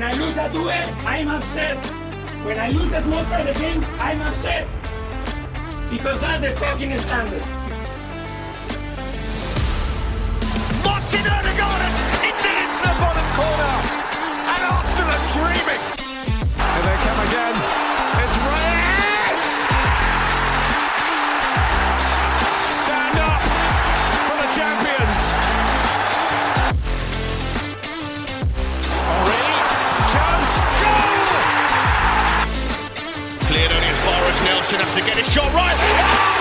When I lose a duel, I'm upset. When I lose the small side of the game, I'm upset. Because that's the fucking standard. Martin Odegaard has hit it into the bottom corner. And Arsenal are dreaming. Here they come again. Nelson has to get his shot right. Oh!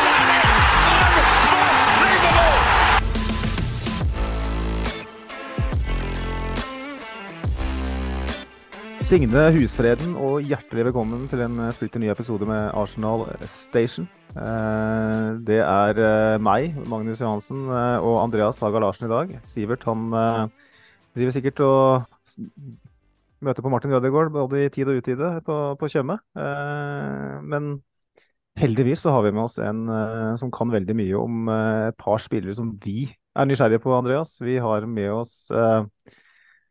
Signe Husfreden og hjertelig velkommen til en eh, splitter ny episode med Arsenal Station. Eh, Det er eh, meg, Magnus Johansen, og Andreas Haga Larsen i dag. Sivert han driver sikkert og møter på Martin Rødegård både i tid og utide på, på Tjøme. Men heldigvis så har vi med oss en uh, som kan veldig mye om uh, et par spillere som vi er nysgjerrige på, Andreas. Vi har med oss uh,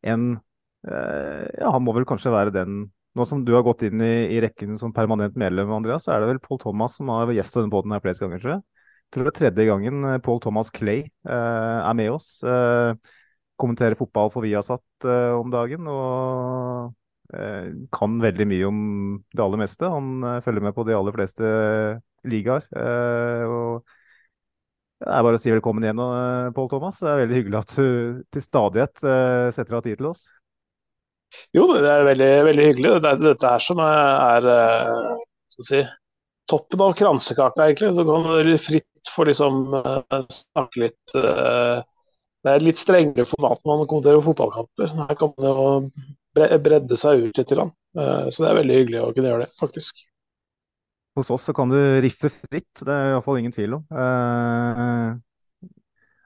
en ja, han må vel kanskje være den Nå som du har gått inn i, i rekken som permanent medlem, Andreas, så er det vel Paul Thomas som har gjest denne båten her flest ganger, tror jeg. Jeg tror det er tredje gangen Paul Thomas Clay er med oss. Kommenterer fotball for Viasat om dagen og kan veldig mye om det aller meste. Han eh, følger med på de aller fleste ligaer. Eh, og det er bare å si velkommen igjen, Pål Thomas. Det er veldig hyggelig at du til stadighet eh, setter av tid til oss. Jo, det er veldig, veldig hyggelig. Det er dette her som er, er si, toppen av kransekaka, egentlig. Du kan fritt få liksom eh, snakke litt eh, Det er litt strengere format når man kommenterer fotballkamper. Her kan man jo bredde seg ut litt. Eh, Så det er veldig hyggelig å kunne gjøre det, faktisk. Hos oss så kan du riffe fritt, det er iallfall ingen tvil om. Eh,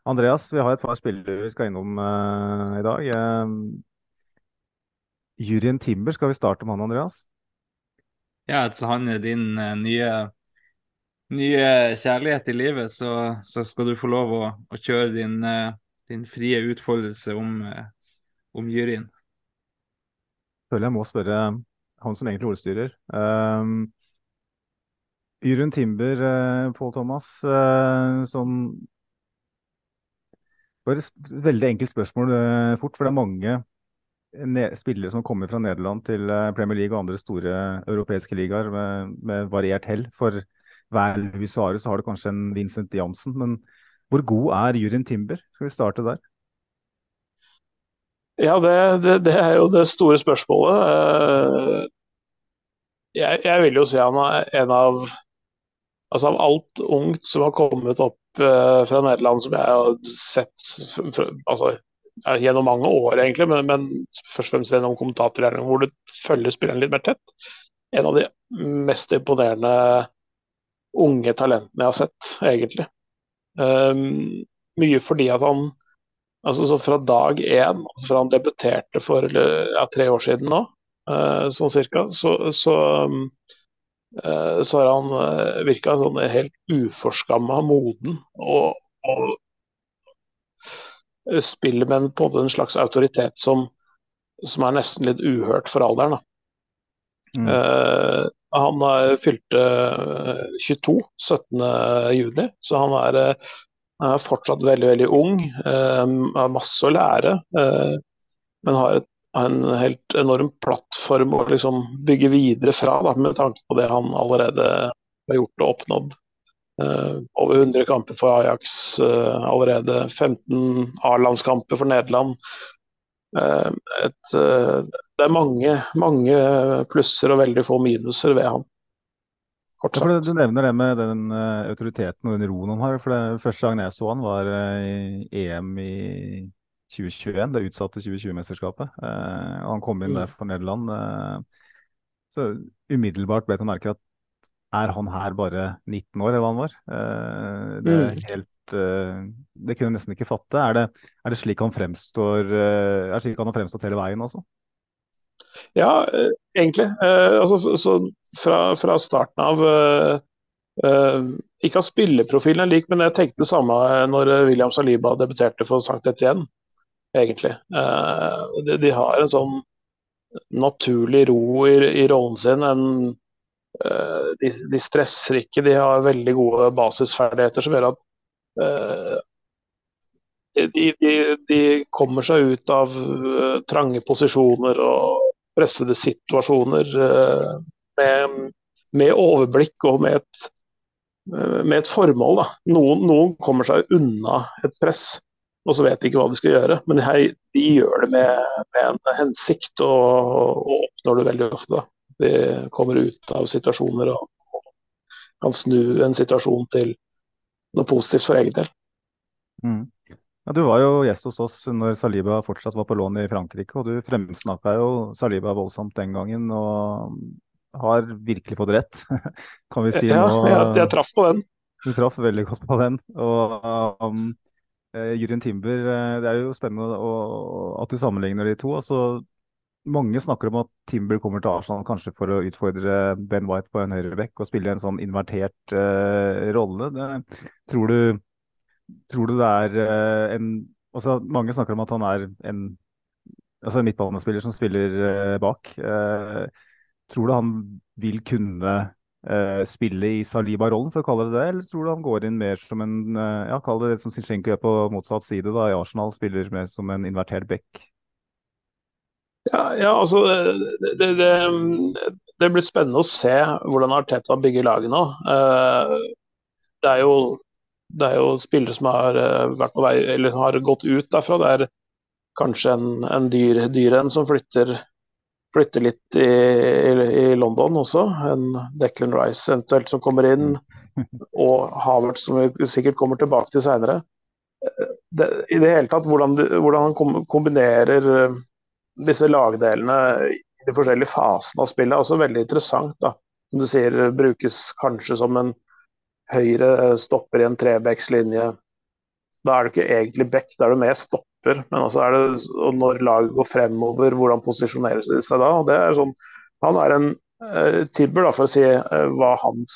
Andreas, vi har et par spillere vi skal innom eh, i dag. Eh, juryen Timber, skal vi starte med han, Andreas? Ja, altså han er din eh, nye, nye kjærlighet i livet, så, så skal du få lov å, å kjøre din, eh, din frie utfoldelse om, om juryen. Føler jeg må spørre han som egentlig ordstyrer. Um, Yrun Timber, uh, Pål Thomas, uh, sånn Bare veldig enkelt spørsmål uh, fort, for det er mange spillere som kommer fra Nederland til eh, Premier League og andre store europeiske ligaer med, med variert hell. For hver Luis Suárez har du kanskje en Vincent Jansen, men hvor god er Juryen Timber? Skal vi starte der? Ja, det, det, det er jo det store spørsmålet. Eh, Jeg, jeg vil jo si han er en av Altså av alt ungt som har kommet opp eh, fra Nederland, som jeg har sett altså, gjennom mange år, egentlig, men, men først og fremst gjennom kommentatorhjernen, hvor du følger spilleren litt mer tett. En av de mest imponerende unge talentene jeg har sett, egentlig. Um, mye fordi at han altså så fra dag én, altså fra han debuterte for ja, tre år siden nå, eh, sånn cirka, så, så, eh, så har han uh, virka sånn helt uforskamma moden og, og spiller med en, på en slags autoritet som, som er nesten litt uhørt for alderen. Mm. Eh, han fylte eh, 22 17. juni, så han er, eh, han er fortsatt veldig, veldig ung. eh, har masse å lære, eh, men har et, en helt enorm plattform å liksom bygge videre fra, da, med tanke på det han allerede har gjort og oppnådd. Eh, over 100 kamper for Ajax allerede, 15 A-landskamper for Nederland. Et, det er mange, mange plusser og veldig få minuser ved han. Kort Ja. Du nevner det med den uh, autoriteten og den roen han har. for det Første gang jeg så han var uh, i EM i 2021, det utsatte 2020-mesterskapet. Uh, han kom inn Mm. der for Nederland. Eh, Så umiddelbart ble det merke at er han her bare 19 år, eller hva han var? Eh, det er Mm. helt eh, Det kunne jeg nesten ikke fatte. Er det, er det slik han fremstår eh, Er det slik han har fremstått hele veien, altså? Ja, eh, egentlig. Eh, altså, så, fra, fra starten av eh, Ikke at spilleprofilen er lik, men jeg tenkte det samme når William Saliba debuterte for Sankt Etienne, egentlig. De, de har en sånn naturlig ro i, i rollen sin. En, eh, de, de stresser ikke, de har veldig gode basisferdigheter som gjør at eh, de, de, de kommer seg ut av trange posisjoner og pressede situasjoner eh, med, med overblikk og med et, eh, med et formål. Noen, noen kommer seg unna et press, og så vet de ikke hva de skal gjøre. Men her, de gjør det med, med en hensikt, og, og oppnår det veldig ofte. De kommer ut av situasjoner og, og kan snu en situasjon til noe positivt for egen del. Mm. Ja, du var jo gjest hos oss når Saliba fortsatt var på lån i Frankrike, og du fremsnakka jo Saliba voldsomt den gangen, og har virkelig fått rett, kan vi si Ja, nå. jeg, jeg traff på den. Du traff veldig godt på den. Og um, eh, Jurien Timber, eh, det er jo spennende å, at du sammenligner de to. Altså, mange snakker om at Timber kommer til Arsenal kanskje for å utfordre Ben White på en høyrebekk og spille en sånn invertert uh, rolle. Det, tror du Tror du det er eh, en altså Mange snakker om at han er en, altså en midtbanespiller som spiller eh, bak. Eh, tror du han vil kunne spille i Saliba-rollen, for å kalle det det, eller tror du han går inn mer som en ja, kall det det som Zinchenko gjør på motsatt side, da i Arsenal, spiller mer som en invertert back? Ja, ja altså det, det, det, det, blir spennende å se hvordan Arteta bygger laget nå. Det er jo det er jo spillere som har eh, vært på vei, eller har gått ut derfra. Det er kanskje en, en dyr, dyr en som flytter, flytter litt i, i, i, London også. En Declan Rice eventuelt som kommer inn, og Havertz som vi sikkert kommer tilbake til seinere. I det hele tatt, hvordan, hvordan han kombinerer eh, disse lagdelene i de forskjellige fasene av spillet, er også veldig interessant. da. Som du sier, brukes kanskje som en høyre stopper i en trebekslinje. Da er det ikke egentlig back, da er det mer stopper. Men altså er det, når laget går fremover, hvordan posisjonerer de seg da? og det er sånn, Han er en uh, Tibber, da, for å si uh, hva hans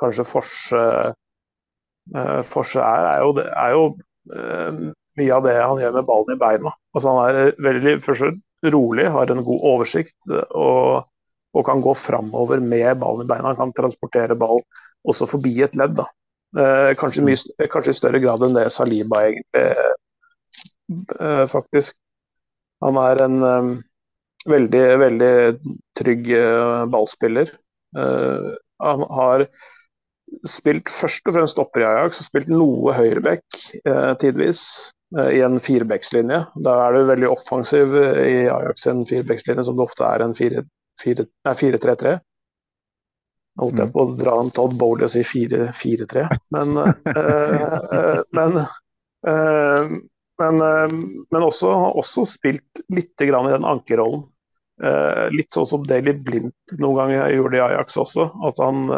kanskje forse, uh, forse er, er jo, er jo mye av det han gjør med ballen i beina. Altså Han er veldig først rolig, har en god oversikt. og og kan gå framover med ballen i beina. Han kan transportere ball også forbi et ledd. da. Eh, kanskje, mye, kanskje, i større grad enn det Saliba egentlig eh, faktisk. Han er en eh, veldig, veldig trygg ballspiller. han har spilt først og fremst opper i Ajax, og spilt noe høyreback tidvis. I en firebackslinje. Da er du veldig offensiv i Ajax en firebackslinje, som det ofte er en 4-3-3. Holdt jeg på å dra en Todd Bowley og si 4-4-3, men, øh, men, øh, men, øh, men også, også, spilt litt grann i den ankerrollen. litt sånn som Daily Blindt noen ganger gjorde i Ajax også. At han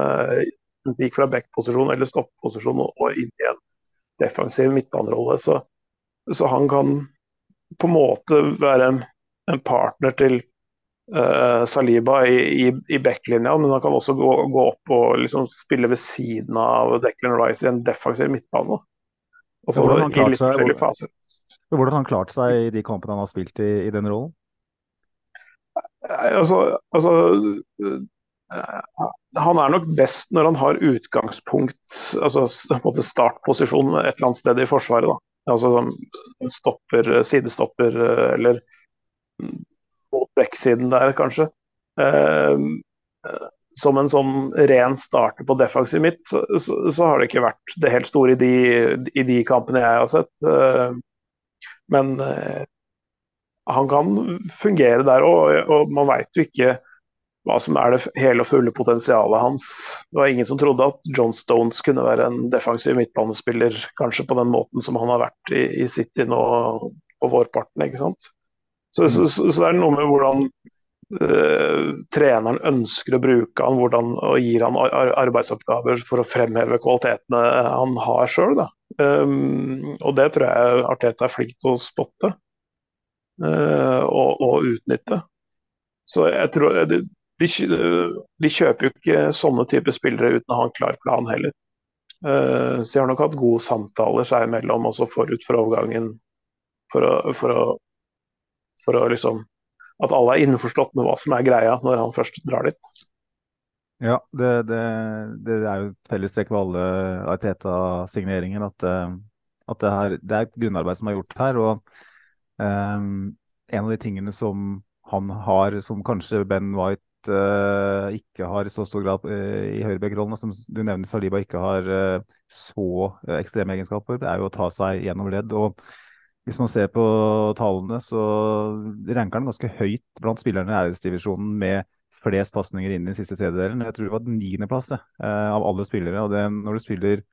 gikk fra back-posisjon eller stopp-posisjon og, inn i en defensiv midtbanerolle. Så, så, han kan på en måte være en, en partner til Saliba i, i, i backlinja, men han kan også gå, gå opp og liksom spille ved siden av Declan Rice i en defensiv midtbane. Altså, hvordan, i litt forskjellige faser. hvordan har han klart seg i de kampene han har spilt i, i den rollen? Altså, altså uh, Han er nok best når han har utgangspunkt, altså startposisjon et eller annet sted i Forsvaret. Da. Altså stopper, sidestopper eller mot backsiden der, kanskje. Eh, som en sånn ren starter på defensiv midt, så, så, så, har det ikke vært det helt store i de, i de kampene jeg har sett. Eh, men eh, han kan fungere der òg, og man veit jo ikke hva som er det hele og fulle potensialet hans. Det var ingen som trodde at John Stones kunne være en defensiv midtbanespiller, kanskje på den måten som han har vært i, i City nå på vårparten. ikke sant? Så, så, så, så, det er noe med hvordan eh, treneren ønsker å bruke han, hvordan, og gir han ar arbeidsoppgaver for å fremheve kvalitetene han har sjøl. Um, og det tror jeg Arteta er flink til å spotte uh, og, og, utnytte. Så jeg tror de, de, kjøper jo ikke sånne typer spillere uten å ha en klar plan heller. Uh, så jeg har nok hatt gode samtaler seg imellom også forut for overgangen for å, for å, for å liksom at alle er innforstått med hva som er greia når han først drar dit. Ja, det, det, det er jo et fellestrekk ved alle Ariteta-signeringer at, eh, at det, er, det, er, et grunnarbeid som er gjort her. og um, En av de tingene som han har, som kanskje Ben White uh, ikke har i så stor grad i høyrebekkrollen, som du nevner Saliba ikke har så ekstreme egenskaper, det er jo å ta seg gjennom ledd. og hvis man ser på tallene, så ranker han ganske høyt blant spillerne i æresdivisjonen med flest pasninger inn i den siste tredjedelen. Jeg tror det var niendeplass eh, av alle spillere. og det, Når du spiller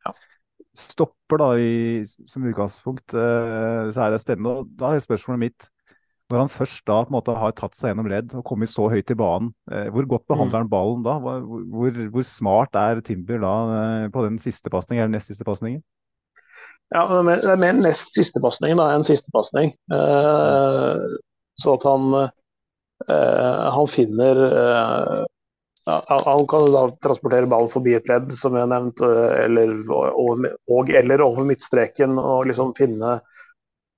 stopper da i, som utgangspunkt, eh, så er det spennende. og Da er spørsmålet mitt når han først da på en måte har tatt seg gjennom ledd og kommet så høyt i banen, eh, hvor godt behandler han ballen da? Hvor, hvor, hvor smart er Timber da eh, på den siste pasningen, eller nest siste pasningen? Ja, det er mer nest siste pasning enn siste pasning. Eh, så at han, eh, han finner eh, Han kan da transportere ballen forbi et ledd, som jeg har nevnt, eller, og, og, eller over midtstreken, og liksom finne,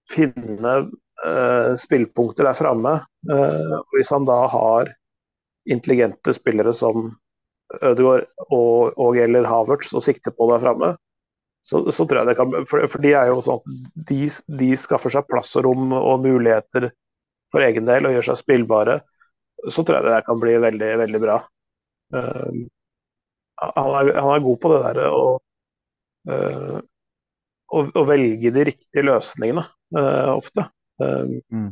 finne uh, spillpunkter der framme. Uh, hvis han da har intelligente spillere som Ødegaard og, og eller Havertz og sikter på der framme, så, så, tror jeg det kan for, for, de er jo sånn at de, de, skaffer seg plass og rom og muligheter for egen del og gjør seg spillbare. Så tror jeg det der kan bli veldig, veldig bra. Uh, han, er, han, er, god på det der å, uh, å, å velge de riktige løsningene uh, ofte. Mm.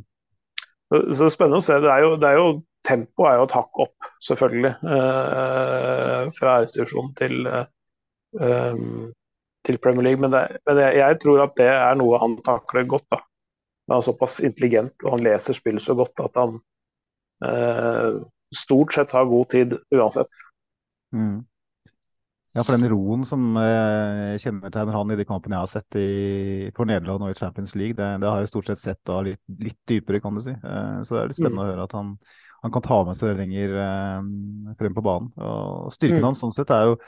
Så, så spennende å se. Det er jo, det er jo Tempoet er jo et hakk opp, selvfølgelig, fra institusjon til um, til Premier League. Men, det, men jeg, jeg, tror at det er noe han takler godt. da. Han er såpass intelligent og han leser spillet så godt at han eh, stort sett har god tid uansett. Mm. Ja, for den roen som eh, kjennetegner han i de kampene jeg har sett i, for Nederland og i Champions League, det, det har jeg stort sett sett da litt, litt dypere, kan du si. Eh, så det er litt spennende mm. å høre at han, han, kan ta med seg det lenger eh, frem på banen. Og Styrken mm. hans sånn sett er jo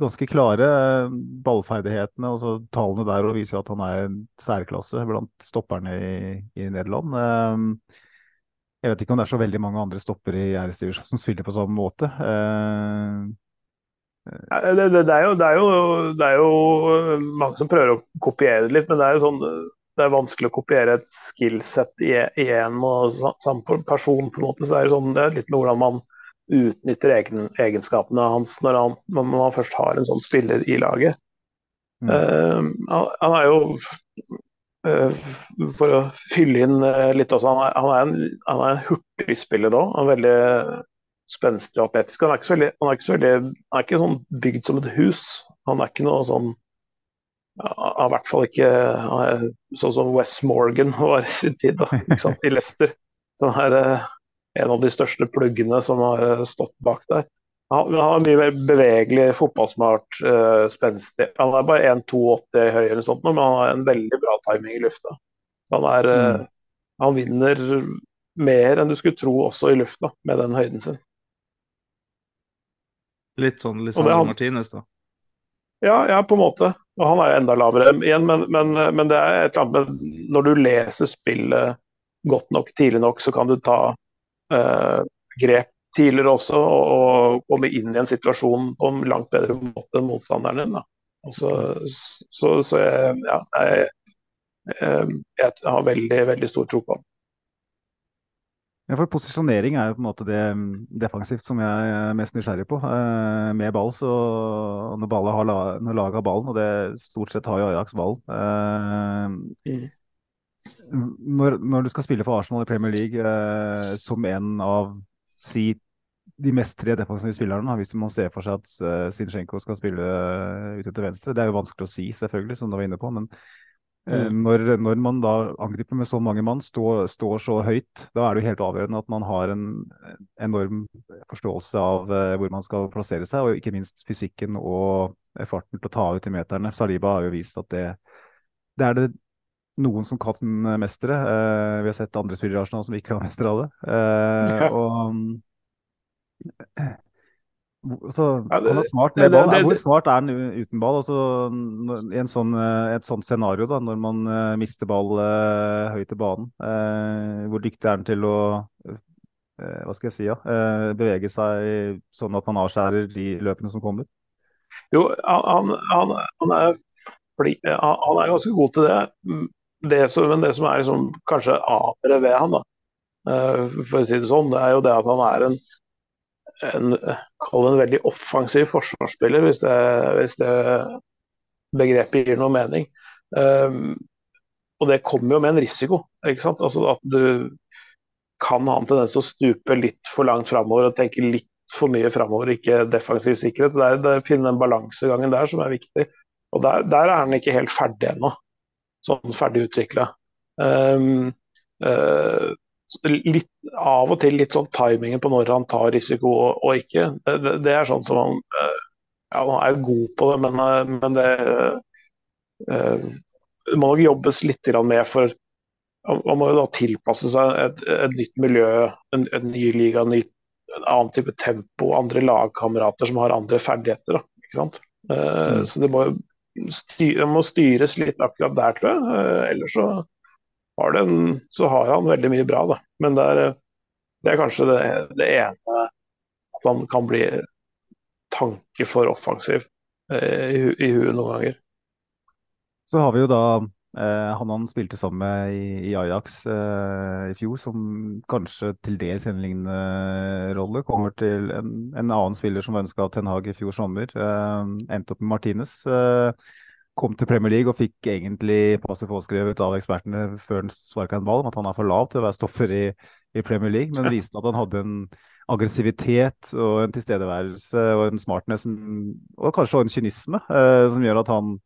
ganske klare eh, ballferdighetene. og så Tallene der og viser at han er en særklasse blant stopperne i, i Nederland. Eh, jeg vet ikke om det er så veldig mange andre stoppere i æresdivisjonen som spiller på samme måte. Eh, det, det, det, er jo, det, er jo, det, er jo, mange som prøver å kopiere det litt, men det er jo sånn det er vanskelig å kopiere et skillset i én og samme person. på en måte, så det er, sånn, det er litt med hvordan man utnytter egen, egenskapene hans når han, når man først har en sånn spiller i laget. Mm. Uh, han, er jo uh, For å fylle inn uh, litt også, han er, han er en, han er en hurtigspiller òg. Veldig spenstig og atletisk. Han er veldig, han er ikke, så veldig, han er ikke sånn bygd som et hus. Han er ikke noe sånn i hvert fall ikke sånn som West Morgan var i sin tid, da, i Leicester. Den er en av de største pluggene som har eh, stått bak der. Han har mye mer bevegelig, fotballsmart, uh, spenstig. Han er bare 1,82 høy, eller sånt, men han har en veldig bra timing i lufta. Han, er, uh, han vinner mer enn du skulle tro også i lufta, med den høyden sin. Litt sånn Lisandro Martinez, da? Ja, ja, på en måte. Og han er jo enda lavere igjen, men, men, men det er et eller annet med Når du leser spillet godt nok tidlig nok, så kan du ta eh, grep tidligere også, og, komme inn i en situasjon på en langt bedre måte enn motstanderen din. Så, så, så, jeg, ja, jeg, jeg, har veldig, veldig stor tro på ham. Ja, for Posisjonering er jo på en måte det defensivt som jeg er mest nysgjerrig på. Eh, med ball, så når, har la, når laget har ballen, og det stort sett har jo Ajax ball eh, mm når, når, du skal spille for Arsenal i Premier League eh, som en av si, de mest tre defensive spillerne, hvis man ser for seg at eh, Sinchenko skal spille uh, ute til venstre Det er jo vanskelig å si, selvfølgelig, som du var inne på. Men Eh, Mm. Når, når man da angriper med så mange mann, står, står så høyt, da er det jo helt avgjørende at man har en enorm forståelse av eh, hvor man skal plassere seg, og ikke minst fysikken og eh, farten til å ta ut i meterne. Saliba har jo vist at det, det er det noen som kan mestere. Uh, vi har sett andre spillere i Arsenal som ikke kan mestre. Eh, Ja. og hvor- så han er smart med ball. Hvor smart er han uten ball? Altså, I en sånn, eh, et sånt scenario, da, når man eh, mister ball eh, høyt i banen, eh, hvor dyktig er han til å eh, hva skal jeg si, ja, eh, bevege seg sånn at man avskjærer de løpene som kommer? Jo, han, han, han, er, han er ganske god til det. Det som, men det som er liksom, kanskje apere ved han, da, eh, for å si det sånn, det er jo det at han er en, en, en veldig offensiv forsvarsspiller, hvis det, hvis det begrepet gir noe mening. Um, og det kommer jo med en risiko. ikke sant? Altså At du kan ha en tendens til å stupe litt for langt framover og tenke litt for mye framover, ikke defensiv sikkerhet. Det er, det er finne den balansegangen der som er viktig. Og der, der er han ikke helt ferdig ennå. Sånn ferdig utvikla. Um, uh, litt, av og til litt sånn timingen på når han tar risiko og, og ikke. Det, det, er sånn som han uh, Ja, han er jo god på det, men, uh, men det uh, må nok jobbes litt med for man må jo da tilpasse seg et, et nytt miljø, en, en ny liga, en, ny, en annen type tempo, andre lagkamerater som har andre ferdigheter. Da, ikke sant? Uh, mm. Så det må, styr, må styres litt akkurat der, tror jeg. Uh, ellers så har, den, så har, han veldig mye bra, da. Men det er, det er kanskje det, det, ene at han kan bli tanke for offensiv uh, i, i huet noen ganger. Så har vi jo da eh, han han spilte sammen med i, i Ajax eh, i fjor, som kanskje til dels en lignende rolle. Kommer til en, en annen spiller som var ønska av Ten Hag i fjor sommer. Eh, endte opp med Martinez. Eh, kom til Premier League og fikk egentlig passet påskrevet av ekspertene før han sparka en ball om at han er for lav til å være stopper i, i Premier League, men viste at han hadde en aggressivitet og en tilstedeværelse og en smartness og kanskje også en kynisme eh, som gjør at han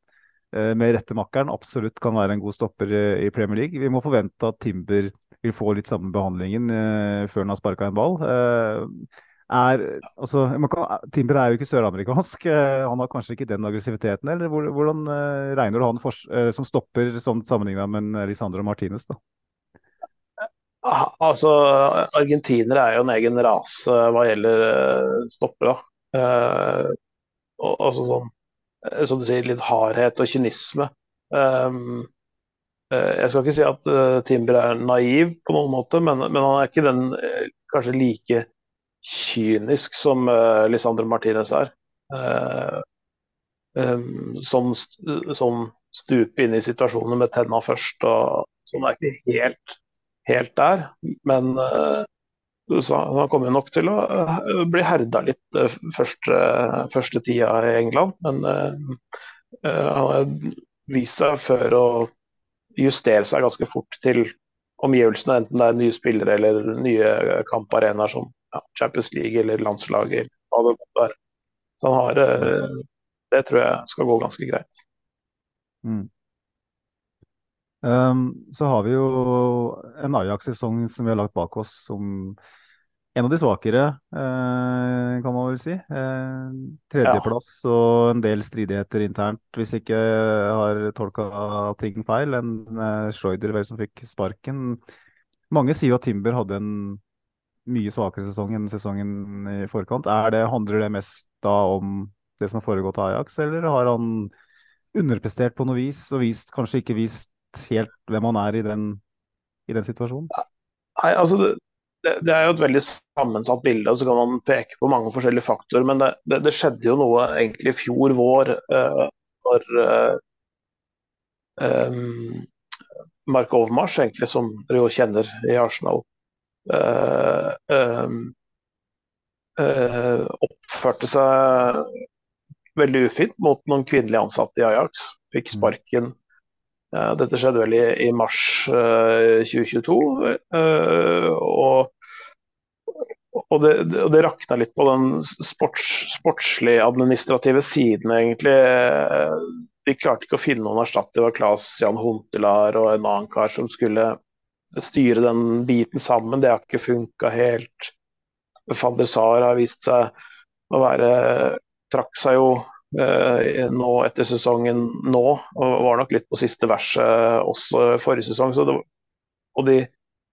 med rette makkeren absolutt kan være en god stopper i Premier League. Vi må forvente at Timber vil få litt samme behandlingen eh, før han har sparka en ball. Eh, er, altså, kan, Timber er jo ikke søramerikansk. Eh, han har kanskje ikke den aggressiviteten. eller Hvordan eh, regner du han for, eh, som stopper sånn sammenligna med Lisandro Martinez? da? Altså, Argentinere er jo en egen rase hva gjelder stoppere. Eh, og, altså sånn som du sier, litt hardhet og kynisme. Um, jeg skal ikke si at uh, Timber er naiv på noen måte, men, men han er ikke den uh, kanskje like kynisk som uh, Lisandro Martinez er. Um, som, som stuper inn i situasjoner med tenna først. og Sånn er ikke helt, helt der. Men så han kommer nok til å bli herda litt første, første tida i England. Men uh, han har vist seg før å justere seg ganske fort til omgivelsene, enten det er nye spillere eller nye kamparenaer som ja, Champions League eller landslaget. Det. Så han har uh, Det tror jeg skal gå ganske greit. Mm. Um, så har vi jo en Ajax-sesong som vi har lagt bak oss, som en av de svakere, eh, kan man vel si. Eh, tredjeplass og en del stridigheter internt, hvis ikke jeg har tolka ting feil. En eh, Schreuder vel som fikk sparken. Mange sier jo at Timber hadde en mye svakere sesong enn sesongen i forkant. Er det, handler det mest da om det som har foregått av Ajax, eller har han underprestert på noe vis, og vist, kanskje ikke vist helt hvem han er i den, i den situasjonen? Nei, altså det, det, er jo et veldig sammensatt bilde, og så kan man peke på mange forskjellige faktorer. Men det, det, det skjedde jo noe egentlig i fjor vår uh, når uh, um, Mark Overmars, egentlig, som dere jo kjenner i Arsenal, uh, oppførte seg veldig ufint mot noen kvinnelige ansatte i Ajax. Fikk sparken. Dette skjedde vel i, i mars uh, 2022. Uh, og, og, det, og det rakna litt på den sports, sportslig administrative siden, egentlig. de klarte ikke å finne noen erstatter. Det var Claes Jan Huntelar og en annen kar som skulle styre den biten sammen. Det har ikke funka helt. Van der Sar har vist seg å være Trakk seg jo eh, nå etter sesongen nå, og var nok litt på siste verset også forrige sesong. Det, og de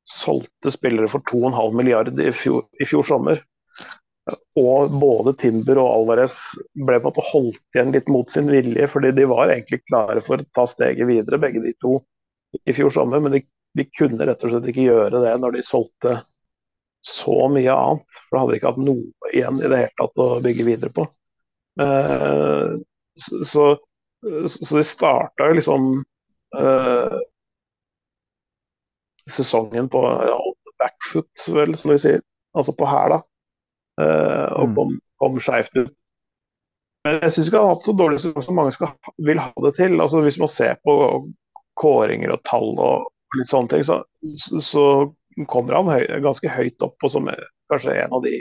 solgte spillere for 2,5 milliarder i fjor, i fjor sommer. Og både Timber og Alvarez ble på en måte holdt igjen litt mot sin vilje, fordi de var egentlig klare for å ta steget videre, begge de to, i fjor sommer. Men de, de kunne rett og slett ikke gjøre det når de solgte så mye annet. For da hadde de ikke hatt noe igjen i det hele tatt å bygge videre på. Uh, så, så de starta jo liksom uh, sesongen på ja, backfoot, vel, som de sier. Altså på hæla. Uh, og mm. kom, kom skeivt ut. Men jeg syns ikke han har hatt så dårlig som mange skal, vil ha det til. Altså Hvis man ser på kåringer og tall og litt sånne ting, så, så kommer han høy, ganske høyt opp. Og som kanskje en av de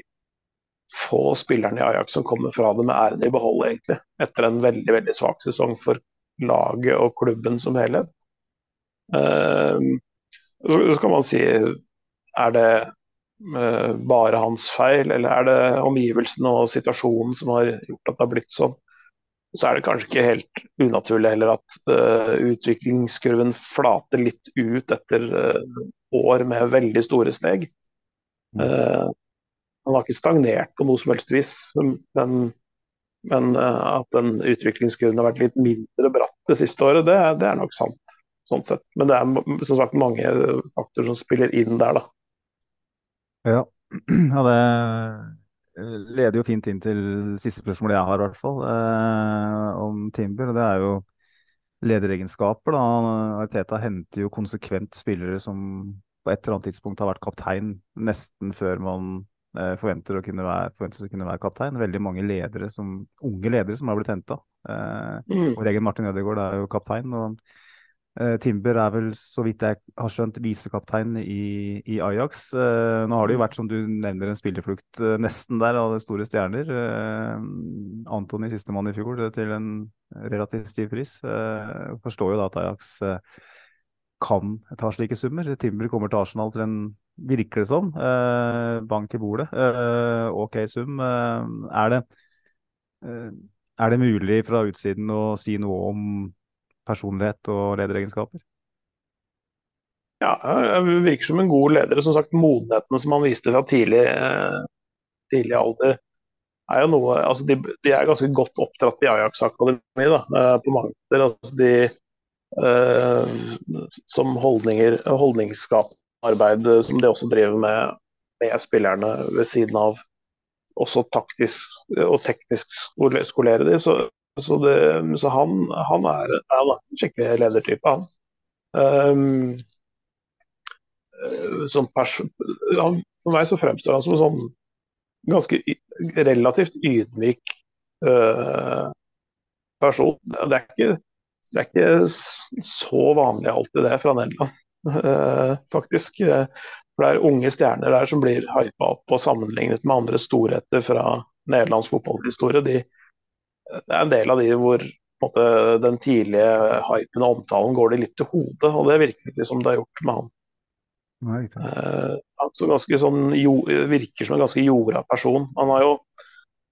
få spillerne i Ajax som kommer fra det med æren i behold, egentlig. Etter en veldig, veldig svak sesong for laget og klubben som helhet. Uh, så kan man si er det Eh, bare hans feil, eller er det omgivelsene og situasjonen som har gjort at det har blitt sånn? Så er det kanskje ikke helt unaturlig heller at uh, utviklingskurven flater litt ut etter uh, år med veldig store steg. Uh, han har ikke stagnert på noe som helst vis, men, men at den utviklingskurven har vært litt mindre bratt det siste året, det, det er nok sant. Sånn sett. Men det er som sagt mange faktorer som spiller inn der, da. Ja. ja, det eh, leder jo fint inn til siste spørsmål jeg har, i hvert fall, eh, om Timber. og Det er jo lederegenskaper. da. Arteta henter jo konsekvent spillere som på et eller annet tidspunkt har vært kaptein nesten før man eh, forventer å kunne være, forventes å kunne være kaptein. Veldig mange ledere som, unge ledere som har blitt henta. Eh, mm. og Regen Martin Ødegaard er jo kaptein. og Uh, Timber er vel, så vidt jeg har skjønt, visekaptein i, i, Ajax. Nå har det jo vært, som du nevner, en spillerflukt nesten der av store stjerner. Antony sistemann i fjor til en relativt stiv pris. forstår jo da at Ajax kan ta slike summer. Timber kommer til Arsenal til en, virker det som, bank i bordet. OK sum. er, det, er det mulig fra utsiden å si noe om personlighet og lederegenskaper? Ja, jeg virker som en god leder. Som sagt, modenheten som han viste fra tidlig, eh, tidlig alder, er jo noe altså de, de, er ganske godt oppdratt i Ajax akademi da, eh, på mange måter. Altså de, eh, som holdninger, holdningsskaparbeid som de også driver med med spillerne ved siden av også taktisk og teknisk skolere de, så, så, det, så han, han, er, en skikkelig ledertype, han. Um, som han, for meg så fremstår han som en sånn ganske relativt ydmyk uh, person. Det er, ikke, det er, ikke, så vanlig alltid det fra Nederland, faktisk. For det er unge stjerner der som blir hypa opp og sammenlignet med andre storheter fra nederlandsk fotballhistorie. De, det er en del av de hvor måte, den tidlige hypen og omtalen går de litt til hodet, og det virker ikke som det har gjort med han. Nei, eh, altså sånn, jo, virker som en ganske jorda person. Han har jo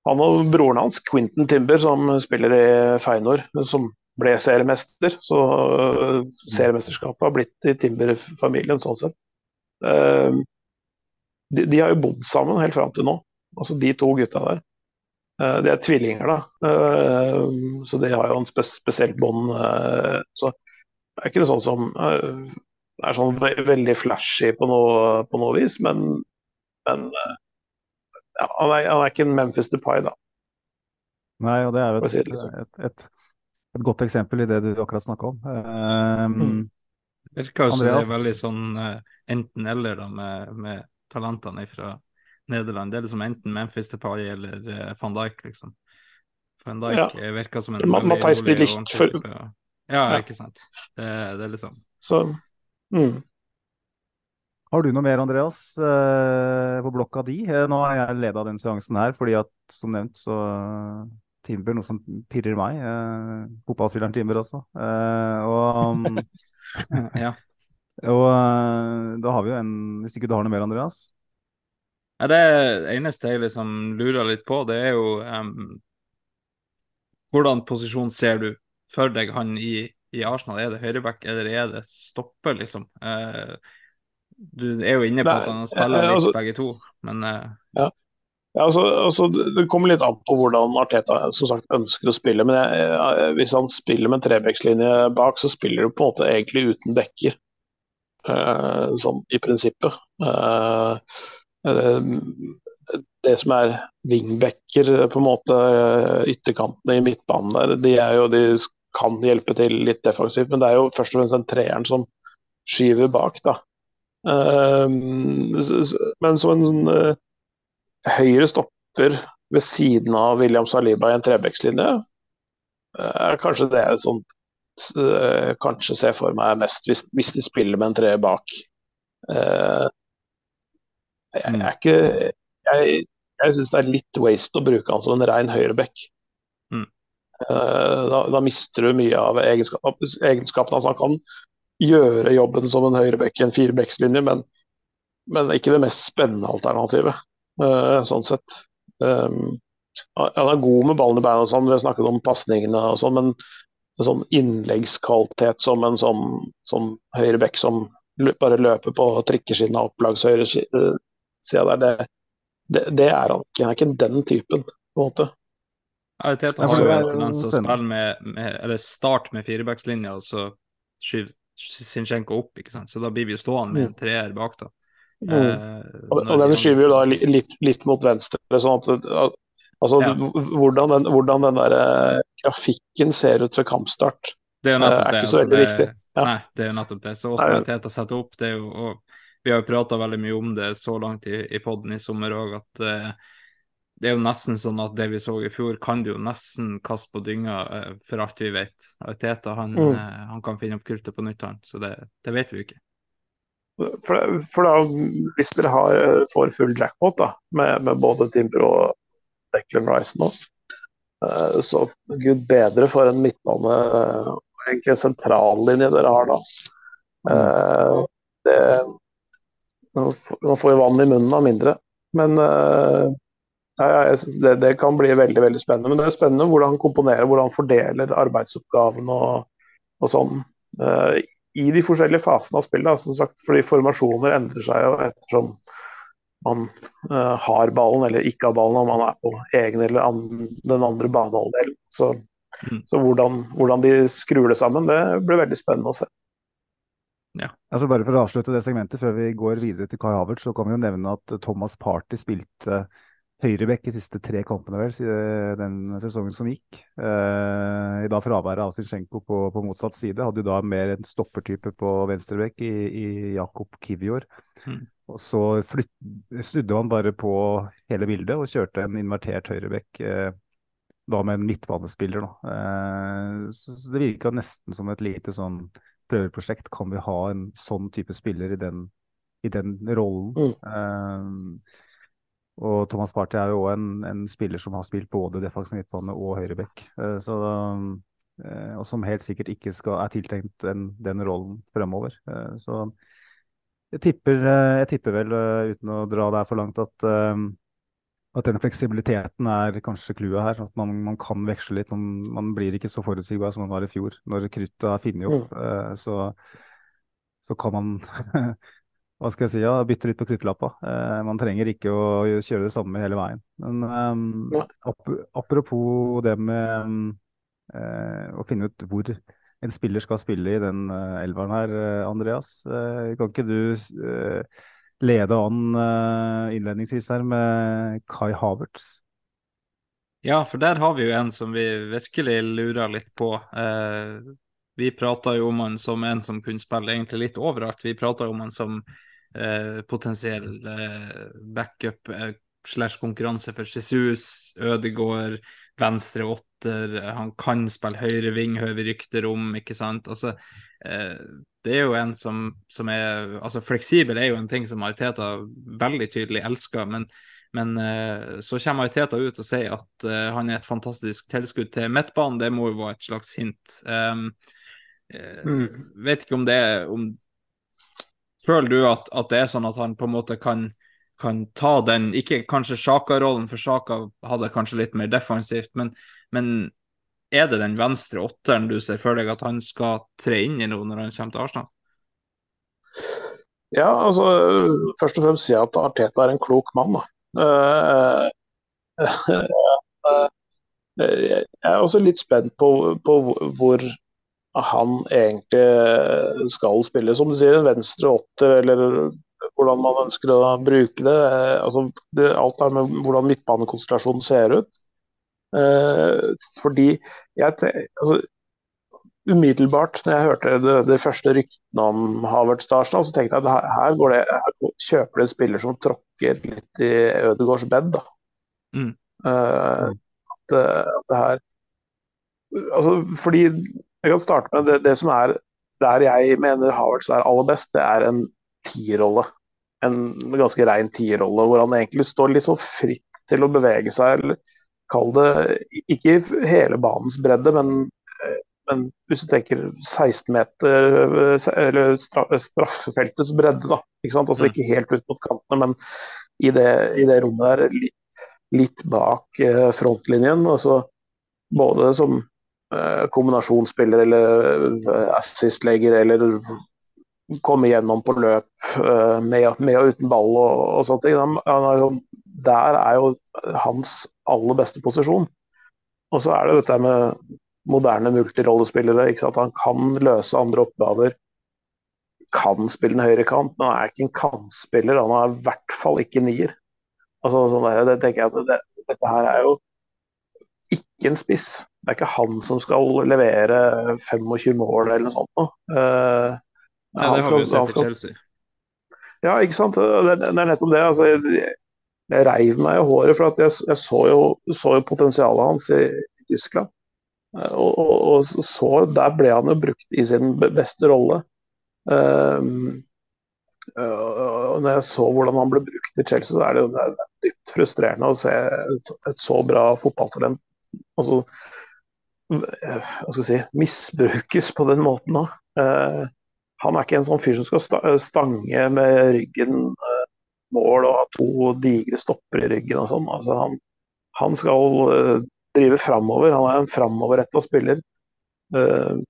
han og broren hans, Quentin Timber, som spiller i Feinor, som ble seriemester. Så uh, seriemesterskapet har blitt i Timber-familien, sånn sett. Uh, de, de, har jo bodd sammen helt fram til nå, altså de to gutta der. Eh, de er tvillinger, da. Eh, så de har jo en spes spesielt bånd. Eh, så det er ikke sånn som er sånn veldig flashy på noe, på noe vis, men, men ja, han, er, han, er, ikke en Memphis Depay, da. Nei, og det er jo et, et, sånn. et, et, godt eksempel i det du akkurat snakka om. Um, mm. Virker jo som det er veldig sånn enten-eller da med, med talentene fra Nederland. Det er liksom enten Memphis Depay eller uh, van Dijk, liksom. Van Dijk ja. Eh, virker som en Ma Mathias de Licht for... Ja, ja, ikke sant. Det, det er liksom Så, mm. Har du noe mer, Andreas, eh, på blokka di? Nå har jeg leda den seansen her, fordi at som nevnt så Timber, noe som pirrer meg. Eh, fotballspilleren Timber også. Eh, og um, Ja. og eh, da har vi jo en Hvis ikke du har noe mer, Andreas? Ja, det eneste jeg liksom lurer litt på, det er jo um, hvordan posisjon ser du for deg han i, i Arsenal? Er det høyreback, eller er det stopper, liksom? Uh, du er jo inne på Nei, at han spiller eh, litt altså- begge to, men uh, Ja, altså, altså, det kommer litt an på hvordan Arteta som sagt ønsker å spille. Men jeg, jeg, hvis han spiller med en trebekslinje bak, så spiller du på en måte egentlig uten dekker. Uh, sånn i prinsippet. Uh, det, det som er wingbacker, på en måte eh, ytterkantene i midtbanen der, de, jo, de kan hjelpe til litt defensivt, men det er jo først og fremst den treeren som skyver bak, da. Eh, s- men som en sånn eh, høyre stopper ved siden av William Saliba i en trebekslinje, er kanskje det jeg sånn eh, Kanskje ser for meg mest hvis, hvis de spiller med en treer bak. Eh, jeg, er ikke Jeg, jeg syns det er litt waste å bruke han som en rein høyreback. Mm. Eh, da, da mister du mye av egenskap, egenskapene hans. Han kan gjøre jobben som en høyreback i en firebackslinje, men, men ikke det mest spennende alternativet eh, sånn sett. Um, han er god med ballen i beina, sånn, vi har snakket om pasningene og sånn, men en sånn innleggskvalitet som en sånn, sånn høyreback som bare løper på trikkeskinna opp langs høyre si- eh, sida der, det, det, det er han ikke. Han er ikke den typen, på en måte. Ja, har jo en tendens til å spille med, med Eller starte med firebackslinja, og så skyver Sinchenko opp, ikke sant. Så da blir vi jo stående med en treer bak, da. Mm. Eh, Og, og den skyver jo da litt, litt mot venstre, sånn at at- Altså, Ja. hvordan den, hvordan den der eh, grafikken ser ut ved kampstart, Det er eh, er ikke så altså, veldig det- viktig. Ja. Nei, det er jo nettopp det. Så åssen Teta setter opp, det er jo og Vi har jo prata veldig mye om det så langt i, i poden i sommer òg, at eh, det er jo nesten sånn at det vi så i fjor, kan du jo nesten kaste på dynga eh, for alt vi vet. Teta han, Mm. eh, han kan finne opp kruttet på nytt, han. Så det, det vet vi jo ikke. For, for da, hvis dere har, eh, får full jackpot da, med, med både Timber og Declan Rice nå, eh, så gud bedre for en midtbane, og egentlig en sentrallinje dere har da. Eh, Det, man får- jo vann i munnen av mindre, men eh, ja, det, det kan bli veldig veldig spennende. Men det er spennende hvordan han komponerer, hvordan han fordeler arbeidsoppgavene og, og sånn. I de forskjellige fasene av spillet, som sagt, fordi formasjoner endrer seg jo ettersom man uh, har ballen eller ikke har ballen, om man er på egen eller an, den andre banehalvdelen. Så, Mm. så hvordan, hvordan de skrur det sammen, det blir veldig spennende å se. Altså bare For å avslutte det segmentet før vi går videre til Kai Havertz, så kan vi jo nevne at Thomas Party spilte høyreback de siste tre kampene vel, siden den sesongen som gikk. Eh, I dag fraværet av Zinchenko på, på motsatt side. Hadde jo da mer en stoppertype på venstreback i, i Jakob Kivior. Mm. Og så flytt, snudde han bare på hele bildet og kjørte en invertert høyreback. Eh, da med en midtbanespiller, da. Eh, så, så det virka nesten som et lite sånn prøveprosjekt. Kan vi ha en sånn type spiller i den, i den rollen? Mm. Og Thomas Party er jo òg en, en spiller som har spilt både defensiv midtbane og høyreback. Eh, så, eh, og som helt sikkert ikke skal, er tiltenkt den, den rollen fremover. Eh, så jeg tipper, jeg tipper vel, uten å dra det her for langt, at, at den fleksibiliteten er kanskje clouet her. At man, man kan veksle litt. Man, man blir ikke så forutsigbar som man var i fjor. Når kruttet er funnet opp, eh, så, så kan man hva skal jeg si, ja, bytte litt på kruttlappa. Eh, man trenger ikke å kjøre det samme hele veien. Men eh, ap apropos det med eh, å finne ut hvor en spiller skal spille i den eh, elveren her, eh, Andreas. Eh, kan ikke du eh, lede an eh, innledningsvis her med Kai Havertz? Ja, for der har vi jo en som vi virkelig lurer litt på. Eh, vi prata jo om han som en som kunne spille egentlig litt overalt. Vi prata om han som eh, potensiell eh, backup eh, slash konkurranse for Jesus, Ødegård, venstre åtter. Han kan spille høyre ving, hører vi rykter om, ikke sant. Altså, eh, det er jo en som, som er Altså, fleksibel er jo en ting som Mariteta veldig tydelig elsker, men Men uh, så kommer Teta ut og sier at uh, han er et fantastisk tilskudd til midtbanen. Det må jo være et slags hint. Um, uh, mm. Vet ikke om det er om, Føler du at, at, det er sånn at han på en måte kan, kan ta den Ikke kanskje Sjaka-rollen, for Sjaka hadde kanskje litt mer defensivt, men, men er det den venstre åtteren du ser for deg at han skal tre inn i nå når han kommer til Arsenal? Ja, altså Først og fremst si at Arteta er en klok mann. da. Jeg er også litt spent på, på hvor han egentlig skal spille. Som du sier, en venstre åtter, eller hvordan man ønsker å bruke det. Altså, det alt har med hvordan midtbanekonstellasjonen ser ut. Fordi jeg, altså, umiddelbart når jeg hørte det, det første ryktene om Havert Starstad, så tenkte jeg at her, her, går det, her kjøper det en spiller som tråkker litt i Ødegårds bed. da. Mm. Eh, at, at, det her altså, Fordi jeg kan starte med det, det, som er der jeg mener Havertz er aller best, det er en tierrolle. En ganske rein tierrolle, hvor han egentlig står litt sånn fritt til å bevege seg. eller Kall det ikke hele banens bredde, men men hvis du tenker 16 meter, eller straffefeltets bredde, da. Ikke sant? Altså ikke helt ut mot kantene, men i det, i det rommet der, litt, litt bak eh, frontlinjen. Altså både som kombinasjonsspiller eller eh, assist-legger eller komme gjennom på løp med, med og uten ball og, og sånne ting. Er der er jo hans aller beste posisjon. Og så er det dette med moderne multirollespillere. Han kan løse andre oppgaver. Kan spille den høyre kant, men han er ikke en kantspiller. Han er i hvert fall ikke nier. Altså, sånn der, det tenker jeg at det, Dette her er jo ikke en spiss. Det er ikke han som skal levere 25 mål eller noe sånt. Uh, Nei, det har vi jo sett i Chelsea. Ja, ikke sant. Det, det er nettopp det. Altså, jeg, jeg reiv meg i håret, for jeg, jeg, så, jo, så jo potensialet hans i, i Tyskland. Og, og, og, så Der ble han jo brukt i sin beste rolle. Uh, og når jeg så hvordan han ble brukt i Chelsea, så er det, det er dypt frustrerende å se et, et så bra fotballtalent altså, hva skal jeg si, misbrukes på den måten òg. Uh, han er ikke en sånn fyr som skal stange med ryggen uh, mål og ha to digre stopper i ryggen og sånn. Altså, han, han, skal uh, driver framover. Han er en framoverretta spiller. Uh,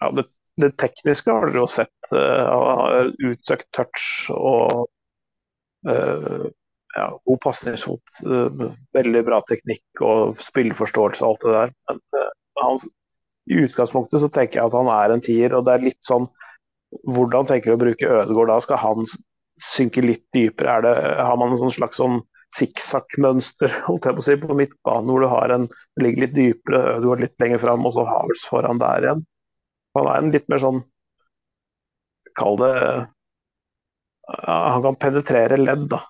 ja, det, det, tekniske har dere jo sett. Han har utsøkt touch og ja, god pasningsfot. veldig bra teknikk og spilleforståelse og alt det der. Men han, i utgangspunktet så tenker jeg at han er en tier, og det er litt sånn Hvordan tenker du å bruke Ødegaard da? Skal han synke litt dypere? Det, har man en sånn slags sånn sikksakk-mønster holdt jeg på å si, på midtbanen, hvor du har en ligger litt dypere, Ødegaard litt lenger fram, og så Havels foran der igjen. Han er en litt mer sånn Kall det Han kan penetrere ledd, da.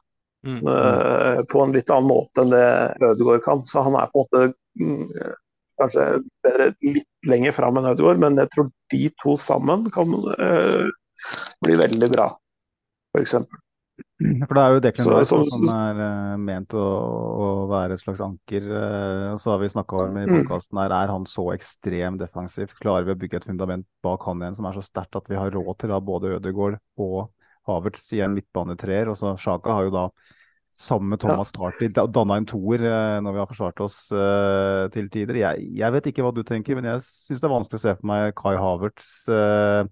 Mm. Uh, på en litt annen måte enn det Ødegaard kan. Så han er på en måte mm, kanskje bedre litt lenger fram enn Ødegaard, men jeg tror de to sammen kan uh, bli veldig bra, f.eks. For det er jo Declan Rice som, som er uh, ment å, å, være et slags anker. Uh, så har vi snakka om i mm. podkasten her, er han så ekstremt defensivt? Klarer vi å bygge et fundament bak han igjen som er så sterkt at vi har råd til ha både Ødegaard og Havertz i en midtbanetreer? Og så Sjaka har jo da sammen med Thomas. Party danna en toer uh, når vi har forsvart oss uh, til tider. Jeg, jeg, vet ikke hva du tenker, men jeg syns det er vanskelig å se for meg Kai Havertz uh,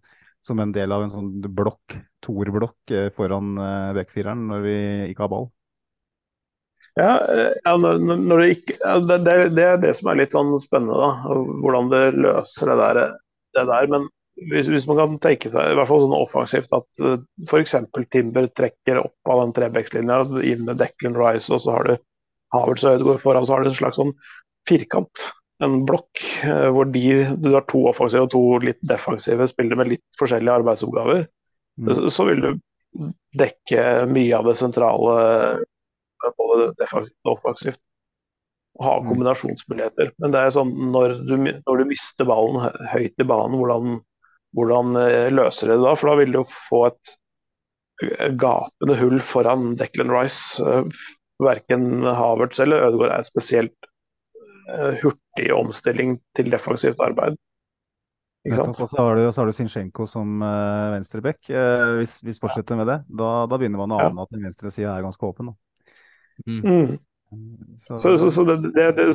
som en del av en sånn blokk, toerblokk uh, foran uh, backfireren når vi ikke har ball. Ja, eh, det, ikke, det, det, det, er det som er litt sånn spennende, da, hvordan det løser det der. Det der. Men hvis, hvis, man kan tenke seg, i hvert fall sånn offensivt, at uh, f.eks. Timber trekker opp av den trebekslinja inn med Declan Rice, og så har du Havertz og Ødegaard foran, så har du en slags sånn firkant en blokk uh, hvor de, du har to offensive og to litt defensive spillere med litt forskjellige arbeidsoppgaver, mm. så vil du dekke mye av det sentrale både defensivt og offensivt. Ha mm. kombinasjonsmuligheter. Men det er sånn når du, når du mister ballen høyt i banen, hvordan, hvordan eh, løser det det da? For da vil du få et gapende hull foran Declan Rice. Eh, verken Havertz eller Ødegaard er spesielt uh, hurtig omstilling til defensivt arbeid. Og så har du, så har du Sinchenko som uh, venstreback. Uh, hvis vi fortsetter med det, da, da begynner man å ane ja. at den venstre sida er ganske åpen. Mm. Mm. Så, så, så, det,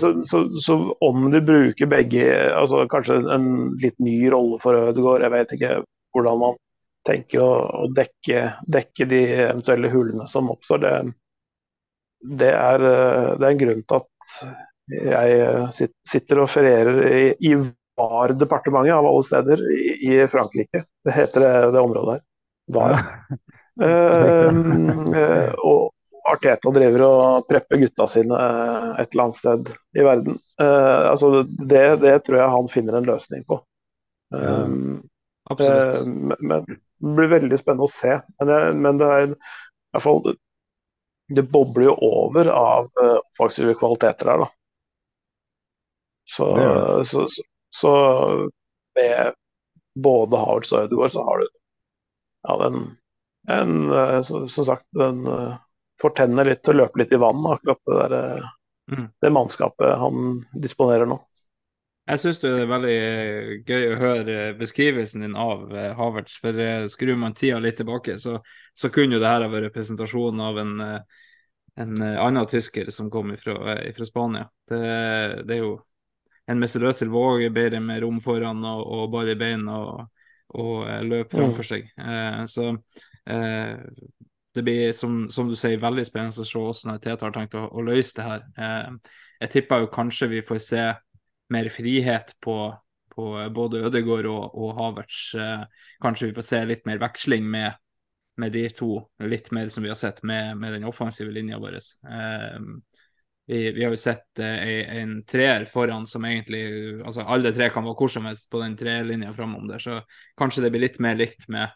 så, om de bruker begge, altså kanskje en litt ny rolle for Ødegaard, jeg vet ikke hvordan man tenker å, å dekke, dekke, de eventuelle hullene som oppstår, det, det, er, eh, det er en grunn til at jeg sitter og ferierer i, i VAR-departementet av alle steder i, i, Frankrike. Det heter det, det området her. VAR. Ja. uh, og Arteta driver og prepper gutta sine et eller annet sted i verden. Uh, altså det, det, tror jeg han finner en løsning på. Um, Absolutt. Uh, men det blir veldig spennende å se. Men det, men det er i hvert fall Det bobler jo over av offensive kvaliteter her, da. Så, så, så, så med både Havertz og Ødegaard så har du ja, den en, som sagt, den får tennene litt og løpe litt i vann, akkurat det, der, eh, mm. det mannskapet han disponerer nå. Jeg syns det er veldig gøy å høre beskrivelsen din av eh, Havertz. For eh, skrur man tida litt tilbake, så, så kunne jo det her vært presentasjonen av en, en annen tysker som kom fra Spania. Det, det, er jo en Messerød våg, våger bedre med rom foran og, og ball i beina og, og løp framfor mm. seg. Eh, så eh, det blir, som, som, du sier, veldig spennende å se hvordan Teta har tenkt å, å, løse det her. Eh, jeg tipper jo kanskje vi får se mer frihet på, på både Ødegaard og, og Havertz. Eh, kanskje vi får se litt mer veksling med, med, de to, litt mer som vi har sett med, med den offensive linja vår. Eh, vi, vi, har jo sett eh, en treer foran som egentlig altså Alle tre kan være hvor som helst på den trelinja framom der, så kanskje det blir litt mer likt med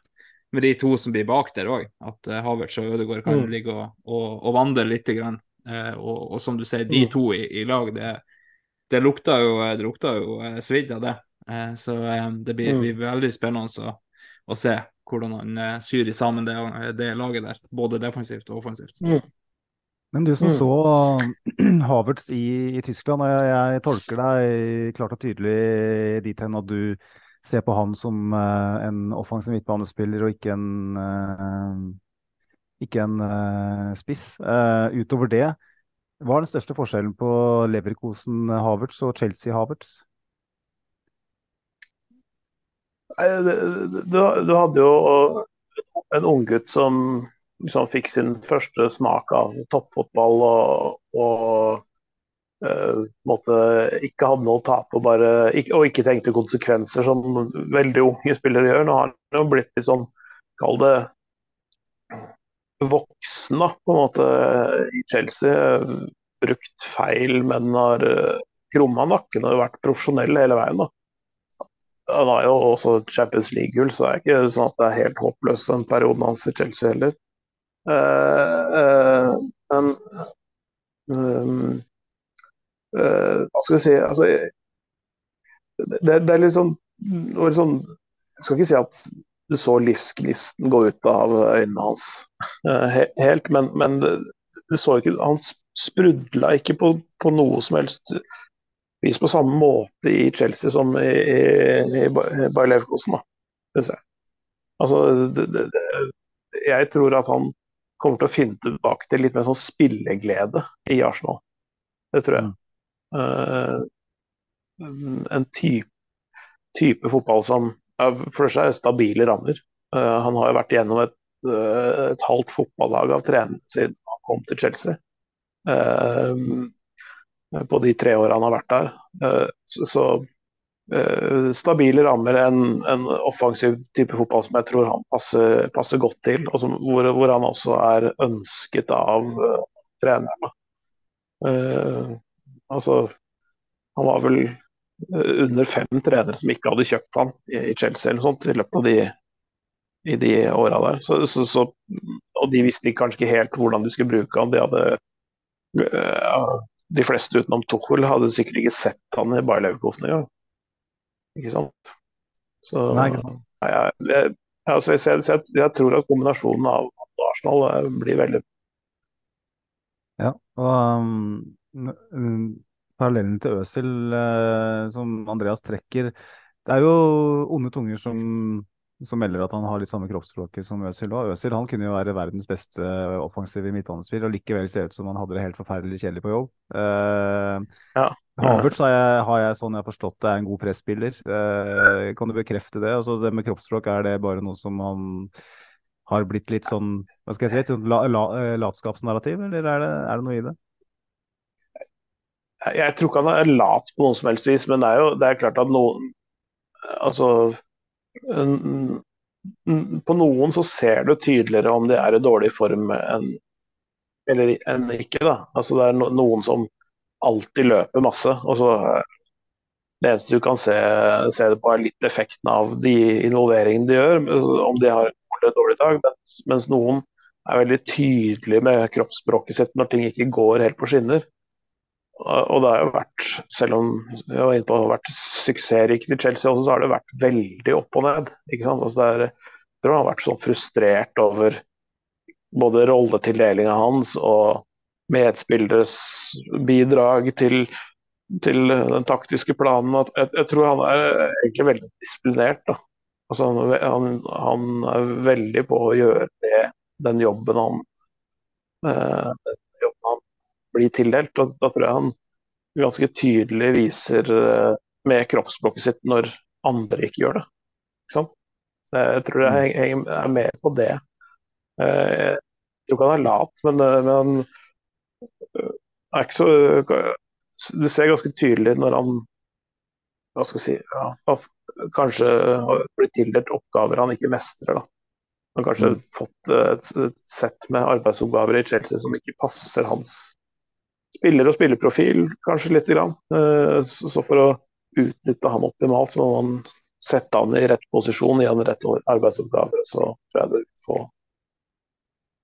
med de to som blir bak der òg. At uh, Havertz og Ødegaard kan mm. ligge og, og, og vandre litt. Grann. Uh, og, og, som du sier, de mm. to i, i lag, det, det lukter jo, det lukter jo uh, svidd av det. Uh, så det blir, mm. blir, veldig spennende å, å se hvordan han syr i sammen det, det, laget der. Både defensivt og offensivt. Mm. Men du som mm. så Havertz i, i Tyskland, og jeg, jeg, tolker deg klart og tydelig dit hen at du ser på han som uh, en offensiv midtbanespiller og ikke en, uh, ikke en uh, spiss. utover det, hva er den største forskjellen på Leverkosen Havertz og Chelsea Havertz? Du, du hadde jo en unggutt som, som fikk sin første smak av toppfotball og, og uh, måtte, ikke hadde noe å tape og, bare, ikke, og ikke tenkte konsekvenser, som veldig unge spillere gjør. Nå har han jo blitt litt sånn, kall det voksen, da, på en måte, i Chelsea. Brukt feil, men har uh, krumma nakken og vært profesjonell hele veien. da. Han har jo også Champions League-gull, så det er ikke sånn at det er helt håpløst den perioden hans i Chelsea heller. Uh, uh, men uh, Hva skal vi si altså, det, det, er litt sånn, sånn, Jeg skal ikke si at du så livsgnisten gå ut av øynene hans uh, helt, men, men, du så ikke Han sprudla ikke på, på, noe som helst vis på samme måte i Chelsea som i, i, i Bayer Leverkosen, syns jeg. Altså, det, det, jeg tror at han kommer til å finne tilbake til litt mer sånn spilleglede i Arsenal. Det tror jeg. Eh, en type, type, fotball som for seg er stabile rammer. Eh, han har jo vært gjennom et, eh, et halvt fotballag av trenere siden han kom til Chelsea. På de tre årene han har vært der. Så, stabile rammer, en, en, offensiv type fotball som jeg tror han passer, passer godt til, og som, hvor, hvor, han også er ønsket av uh, trenerne. Altså, han var vel eh, under fem trenere som ikke hadde kjøpt han i Chelsea eller sånt i løpet av de, i de åra der. Så, så, så, og de visste kanskje ikke helt hvordan de skulle bruke han. De hadde uh, de fleste utenom Tuchel hadde sikkert ikke sett han i Bayer Leverkosen engang. Ikke sant? Så Nei, ikke sant. Jeg, jeg, altså, jeg, jeg, tror at kombinasjonen av Arsenal eh, blir veldig Ja, og um, parallellen til Øsil eh, som Andreas trekker Det er jo onde tunger som, som melder at han har litt samme kroppsspråket som Øsil. Og Øsil han kunne jo være verdens beste offensive midtbanespiller, og likevel se ut som han hadde det helt forferdelig kjedelig på jobb. Eh, Ja. Havertz har jeg, har jeg sånn jeg har forstått det er en god presspiller. Eh, kan du bekrefte det? Altså det med kroppsspråk, er det bare noe som han har blitt litt sånn hva skal jeg si, et sånt la, la, eh, latskapsnarrativ, eller er det, er det noe i det? Jeg, tror ikke han er lat på noen som helst vis, men det er jo det er klart at noen Altså På noen så ser du tydeligere om de er i dårlig form enn eller enn ikke. da. Altså Det er noen som alltid løper masse. og så Det eneste du kan se, se det på, er litt effekten av de involveringene de gjør, om de har en dårlig dag. Mens, mens noen er veldig tydelige med kroppsspråket sitt når ting ikke går helt på skinner. Og det har jo vært, selv om jeg var inne på det har vært suksessrikt i Chelsea også, så har det vært veldig opp og ned. ikke sant? Altså det er, jeg tror han har vært sånn frustrert over både rolletildelinga hans og medspilleres bidrag til, til den taktiske planen. Jeg, jeg tror han er egentlig veldig disiplinert. Altså han, han, han er veldig på å gjøre det, den jobben han, eh, blir tildelt. Og da tror jeg han ganske tydelig viser eh, med kroppsspråket sitt når andre ikke gjør det. Ikke sant? Jeg tror jeg heng- heng- er med på det. Eh, Jeg tror ikke han er lat, men, eh, men han er ikke så Du ser ganske tydelig når han hva skal jeg si, ja, kanskje har blitt tildelt oppgaver han ikke mestrer. da. Han har kanskje Mm. fått et, et sett med arbeidsoppgaver i Chelsea som ikke passer hans spiller- og spilleprofil, kanskje lite grann. Eh, Så for å utnytte han optimalt, så må man sette han i rett posisjon, i en rett arbeidsoppgave. Så tror jeg du får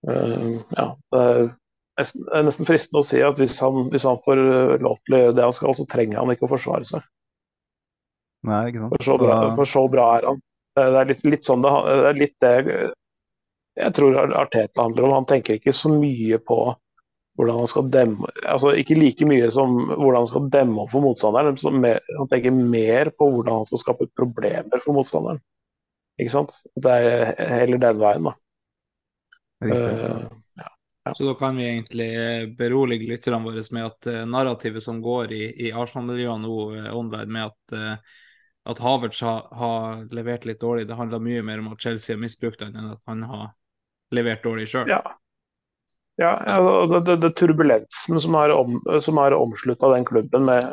eh, Ja. Det er nesten, det er nesten fristende å si at hvis han, hvis han får eh, lov til å gjøre det han skal, så trenger han ikke å forsvare seg. Nei, ikke sant? For så bra, for så bra er han. Det er litt, litt sånn det, det er litt det jeg tror Arteta handler om. Han tenker ikke så mye på hvordan han skal demme altså Ikke like mye som hvordan han skal demme opp for motstanderen. men mer, han tenker mer på hvordan han skal skape problemer for motstanderen. Ikke sant? Det er heller den veien, da. Ja. Eh, Så da kan vi egentlig eh, berolige lytterne våre med at uh, narrativet som går i, i Arsenal-miljøet nå uh, online, med at, at Havertz har, har levert litt dårlig, det handler mye mer om at Chelsea har misbrukt han enn at han har levert dårlig sjøl. ja. Ja, og det, det, det turbulensen som har, om, som har omslutta den klubben med,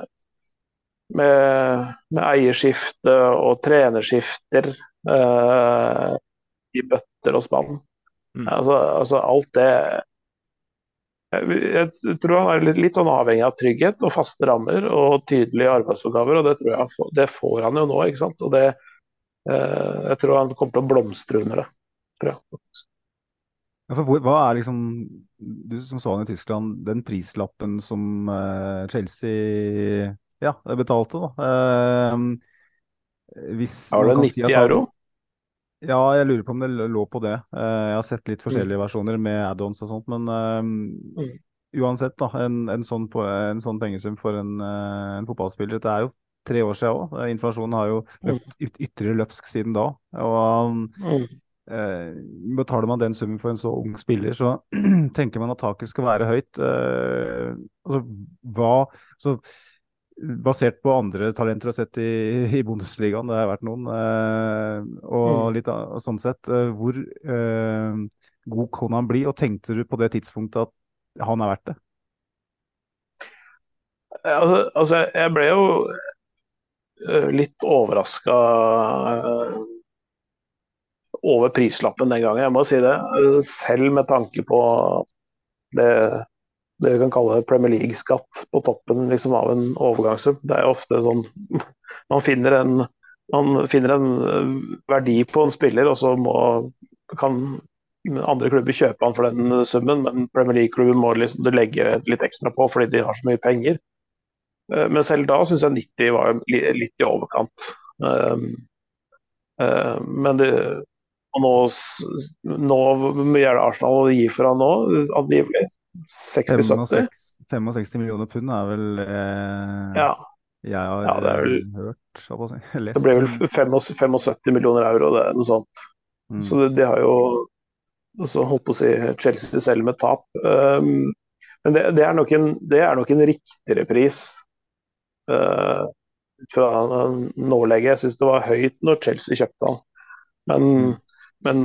med, med eierskifte og trenerskifter eh, i bøtter og spann. Mm. Altså, altså alt det jeg, jeg tror han er litt, litt sånn avhengig av trygghet og faste rammer og tydelige arbeidsoppgaver, og det tror jeg han får, det får han jo nå. ikke sant? Og det, eh, jeg tror han kommer til å blomstre under det. Tror jeg. Ja, for hvor, hva er liksom, du som så han i Tyskland, den prislappen som uh, Chelsea ja, betalte, da. Uh, hvis Var det kan si 90 euro? Ja, jeg lurer på om det lå på det. Eh, jeg har sett litt forskjellige versjoner med add-ons og sånt, men eh, uansett, da. En, en, sånn, en sånn pengesum for en, en fotballspiller. Det er jo tre år siden òg. Inflasjonen har jo løpt yt ytterligere løpsk siden da. Og Mm. Eh, betaler man den summen for en så ung spiller, så tenker man at taket skal være høyt. Eh, altså, hva så, Basert på andre talenter du har sett i, i Bundesligaen, det har vært noen, eh, og litt av, og sånn sett, eh, hvor eh, god kan han bli? Og tenkte du på det tidspunktet at han er verdt det? Altså, altså, jeg ble jo eh, litt overraska over prislappen den gangen, jeg må si det. Selv med tanke på det, det vi kan kalle Premier League-skatt på toppen liksom, av en overgangssum. Det er ofte sånn Man finner en, man finner en eh, verdi på en spiller, og så må, kan andre klubber kjøpe han for den summen, men Premier League-klubben må liksom legge litt ekstra på fordi de har så mye penger. Eh, Men selv da syns jeg 90 var litt i overkant. Eh, Men det, og nå, nå er det Arsenal gir for han nå, angivelig? 60-70? 65 millioner pund er vel eh, Ja. jeg har Ja, det er vel- hørt, å si. Lest. Det ble vel 75 millioner euro, det er noe sånt. Mm. Så det, de har jo også holdt på å si Chelsea selv med tap. Um, men det, det, er nok en, det er nok en riktigere pris uh, fra nålegget. Jeg syns det var høyt når Chelsea kjøpte han. Men, men,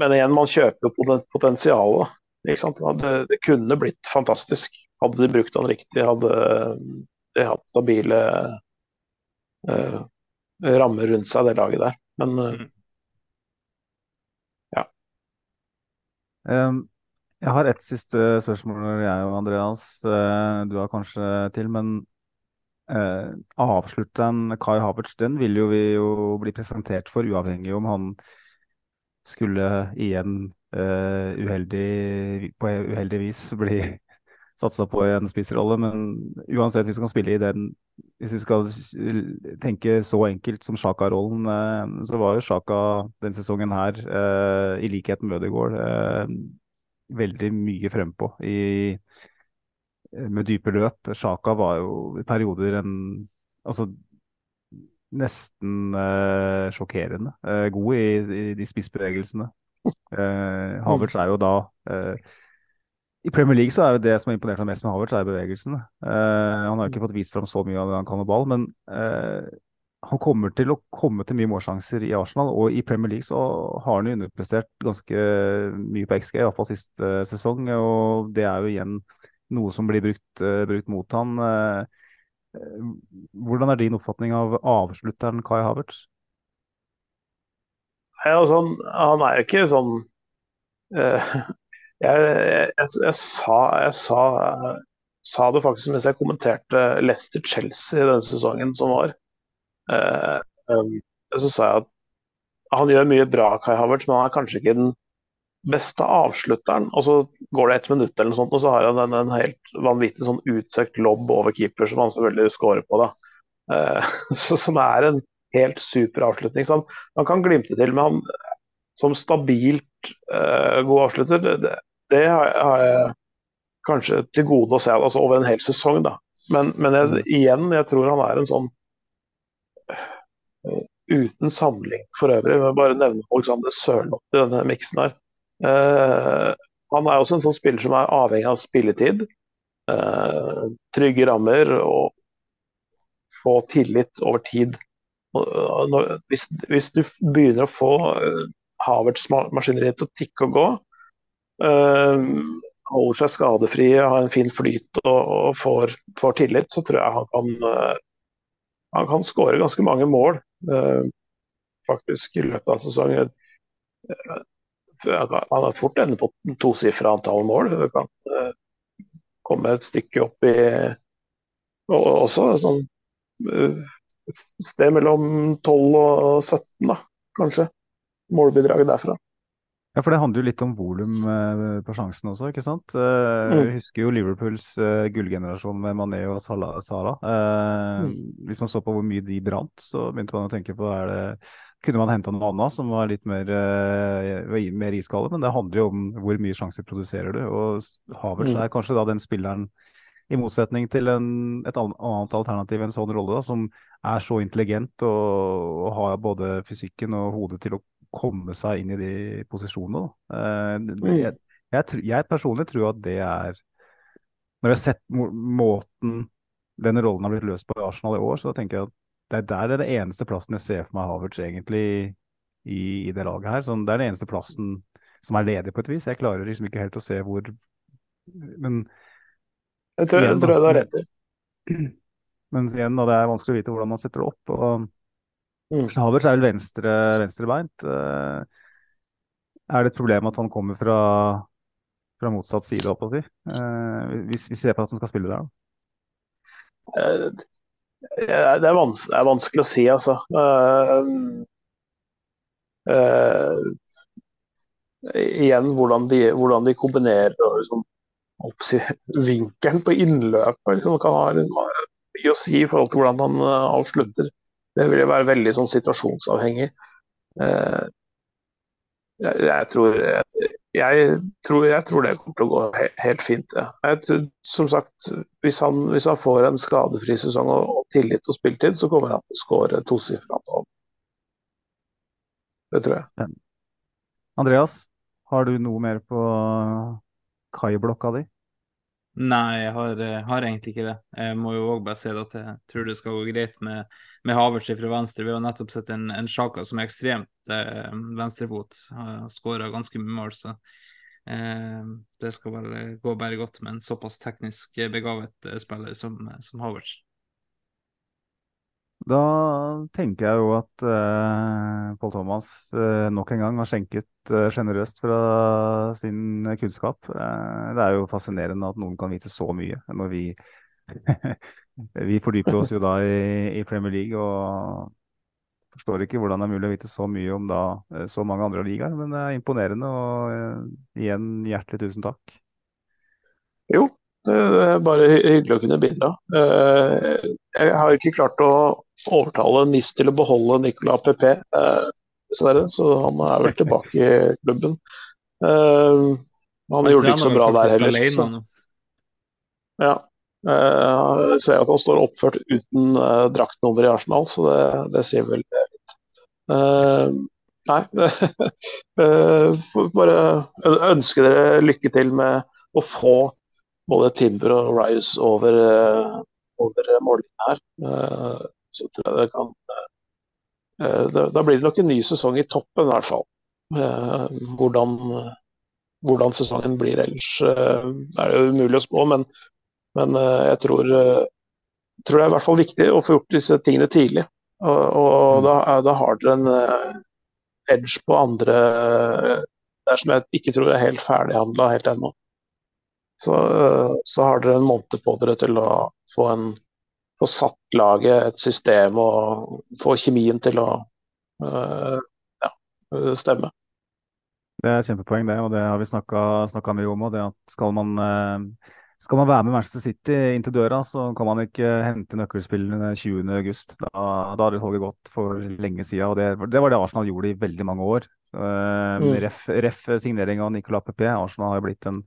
men igjen, man kjøper jo potensialet. Ikke sant? Det, det kunne blitt fantastisk. Hadde de brukt han riktig, hadde de hatt stabile uh, rammer rundt seg, det laget der. Men uh, Um, jeg har ett siste spørsmål, jeg og Andreas. Eh, du har kanskje til, men uh, avslutteren Kai Havertz, den vil jo vi jo bli presentert for, uavhengig om han skulle igjen uh, uheldig, på uheldig vis bli satsa på en spissrolle. Men uansett, hvis vi kan spille i den Hvis vi skal tenke så enkelt som Sjaka-rollen, uh, så var jo Sjaka den sesongen her, uh, i likhet med Ødegaard, eh, veldig mye frempå i med dype løp. Sjaka var jo i perioder en Altså nesten uh, sjokkerende uh, god i, i de spissbevegelsene. Uh, Havertz er jo da I Premier League så er jo det som har imponert meg mest med Havertz, er bevegelsene. Han har jo ikke fått vist fram så mye av det han kan med ball, men han kommer til å komme til mye målsjanser i Arsenal, og i Premier League så har han jo underprestert ganske mye på XG, iallfall siste sesong, og det er jo igjen noe som blir brukt, brukt mot han. Hvordan er din oppfatning av avslutteren Kai Havertz? Nei, altså, han, han er jo ikke sånn uh, jeg, jeg, jeg, sa, jeg sa, sa det faktisk mens jeg kommenterte Leicester-Chelsea denne sesongen som var. Uh, um, så sa jeg at han gjør mye bra, Kai Havertz, men han er kanskje ikke den beste avslutteren. Og så går det ett minutt, eller noe sånt, og så har han en, en helt vanvittig sånn utsøkt lobb over keeper, som han selvfølgelig scorer på. da. Eh, så, som er en helt super avslutning. Så han, han kan glimte til, men han som stabilt eh, god avslutter, det, det, har, har jeg kanskje til gode å se altså over en hel sesong. da. Men, men jeg, igjen, jeg tror han er en sånn eh, uten samling for øvrig. Vil bare nevne Alexander Sørloth i denne miksen her. Eh, han er også en sånn spiller som er avhengig av spilletid. eh, trygge rammer og få tillit over tid. Og når, hvis, hvis du begynner å få uh, Havertz maskineri til å tikke og gå, eh, holder seg skadefri, har en fin flyt og, og får, får tillit, så tror jeg han kan eh, han kan skåre ganske mange mål eh, faktisk i løpet av sesongen. Han kan fort ende på tosifra antall mål. Det kan eh, komme et stykke opp i og også sånn eh, sted mellom 12 og 17, da, kanskje. Målbidraget derfra. Ja, for det handler jo litt om volum eh, på sjansen også, ikke sant? Mm. Jeg husker jo Liverpools gullgenerasjon med Mané og Salah. Mm. Hvis man så på hvor mye de brant, så begynte man å tenke på er det, kunne man henta noe annet som var litt mer, eh, mer iskalde, men det handler jo om hvor mye sjanser produserer du. Og Havertz Mm. er kanskje da den spilleren, i motsetning til en, et annet alternativ en sånn rolle, da, som er så intelligent og, og har både fysikken og hodet til å komme seg inn i de posisjonene. da. Eh, det- jeg, jeg, jeg personlig tror at det er Når jeg har sett må måten denne rollen har blitt løst på i Arsenal i år, så tenker jeg at det er der det er det eneste plassen jeg ser for meg Havertz egentlig i, i det laget her. Sånn, det er den eneste plassen som er ledig på et vis. Jeg klarer liksom ikke helt å se hvor Men, Jeg tror, jeg Igjen, tror du har rett i. men igjen, da, det er vanskelig å vite hvordan man setter det opp. og Mm. Havertz er vel venstre, venstrebeint. Eh, Er det et problem at han kommer fra, fra motsatt side, holdt på å si? Eh, Hvis hvis vi ser på at han skal spille der, da. Eh, Det er, vans det er vanskelig å si, altså. Uh, uh, igjen hvordan de, hvordan de kombinerer og liksom, vinkelen på innløpet. Liksom, kan ha mye å si i forhold til hvordan han uh, avslutter. Det vil være veldig sånn situasjonsavhengig. Jeg, jeg, tror, jeg, jeg, tror, jeg tror det kommer til å gå he helt fint. Ja. Jeg, som sagt, hvis han, hvis han, får en skadefri sesong og, og tillit og spilletid, så kommer han til å skåre tosifra antall. Det tror jeg. Andreas, har du noe mer på Kai-blokka di? Nei, jeg har, eh, har, egentlig ikke det. Jeg må jo òg bare si at jeg tror det skal gå greit med, med Havertz fra venstre. Vi har nettopp sett en, en Sjaka som er ekstremt eh, venstrefot. Har skåra ganske mye mål, så eh, det skal vel gå bare godt med en såpass teknisk begavet eh, spiller som, som Havertz. Da tenker jeg jo at uh, Pål Thomas uh, nok en gang har skjenket sjenerøst uh, fra sin kunnskap. Uh, det er jo fascinerende at noen kan vite så mye. når Vi, vi fordyper oss jo da i, i, Premier League og forstår ikke hvordan det er mulig å vite så mye om da så mange andre ligaer. Men det er imponerende, og igjen hjertelig tusen takk. Jo, det er bare hyggelig å kunne bidra. Eh, jeg har ikke klart å overtale NIS til å beholde Nicolas Pepe, eh, dessverre. Så han er vel tilbake i klubben. Eh, han gjorde det ikke så bra der heller. Så. Ja. Jeg ser at han står oppført uten draktnummer i Arsenal, så det, det sier vel litt. Nei, bare ønske dere lykke til med å få både Timber og Rice over, eh, over mållinja her. Eh, så det kan eh, Da blir det nok en ny sesong i toppen, i hvert fall. Hvordan, hvordan sesongen blir ellers, er det jo umulig å spå, men, men jeg tror, tror, det er i hvert fall viktig å få gjort disse tingene tidlig. Og, og mm. da, da, har dere en edge på andre der som jeg ikke tror er helt ferdighandla helt ennå så, så, har dere en måned på dere til å få, en, få satt laget, et system og få kjemien til å uh, ja, stemme. Det er et kjempepoeng, det, og det har vi snakka mye om. og det at skal man, uh, skal man være med Manchester City inntil døra, så kan man ikke hente nøkkelspillene 20.8. Da, da har det toget gått for lenge og det, det, var det Arsenal gjorde i veldig mange år. Uh, mm. Ref, ref signering av Nicolas Pepé. Arsenal har jo blitt en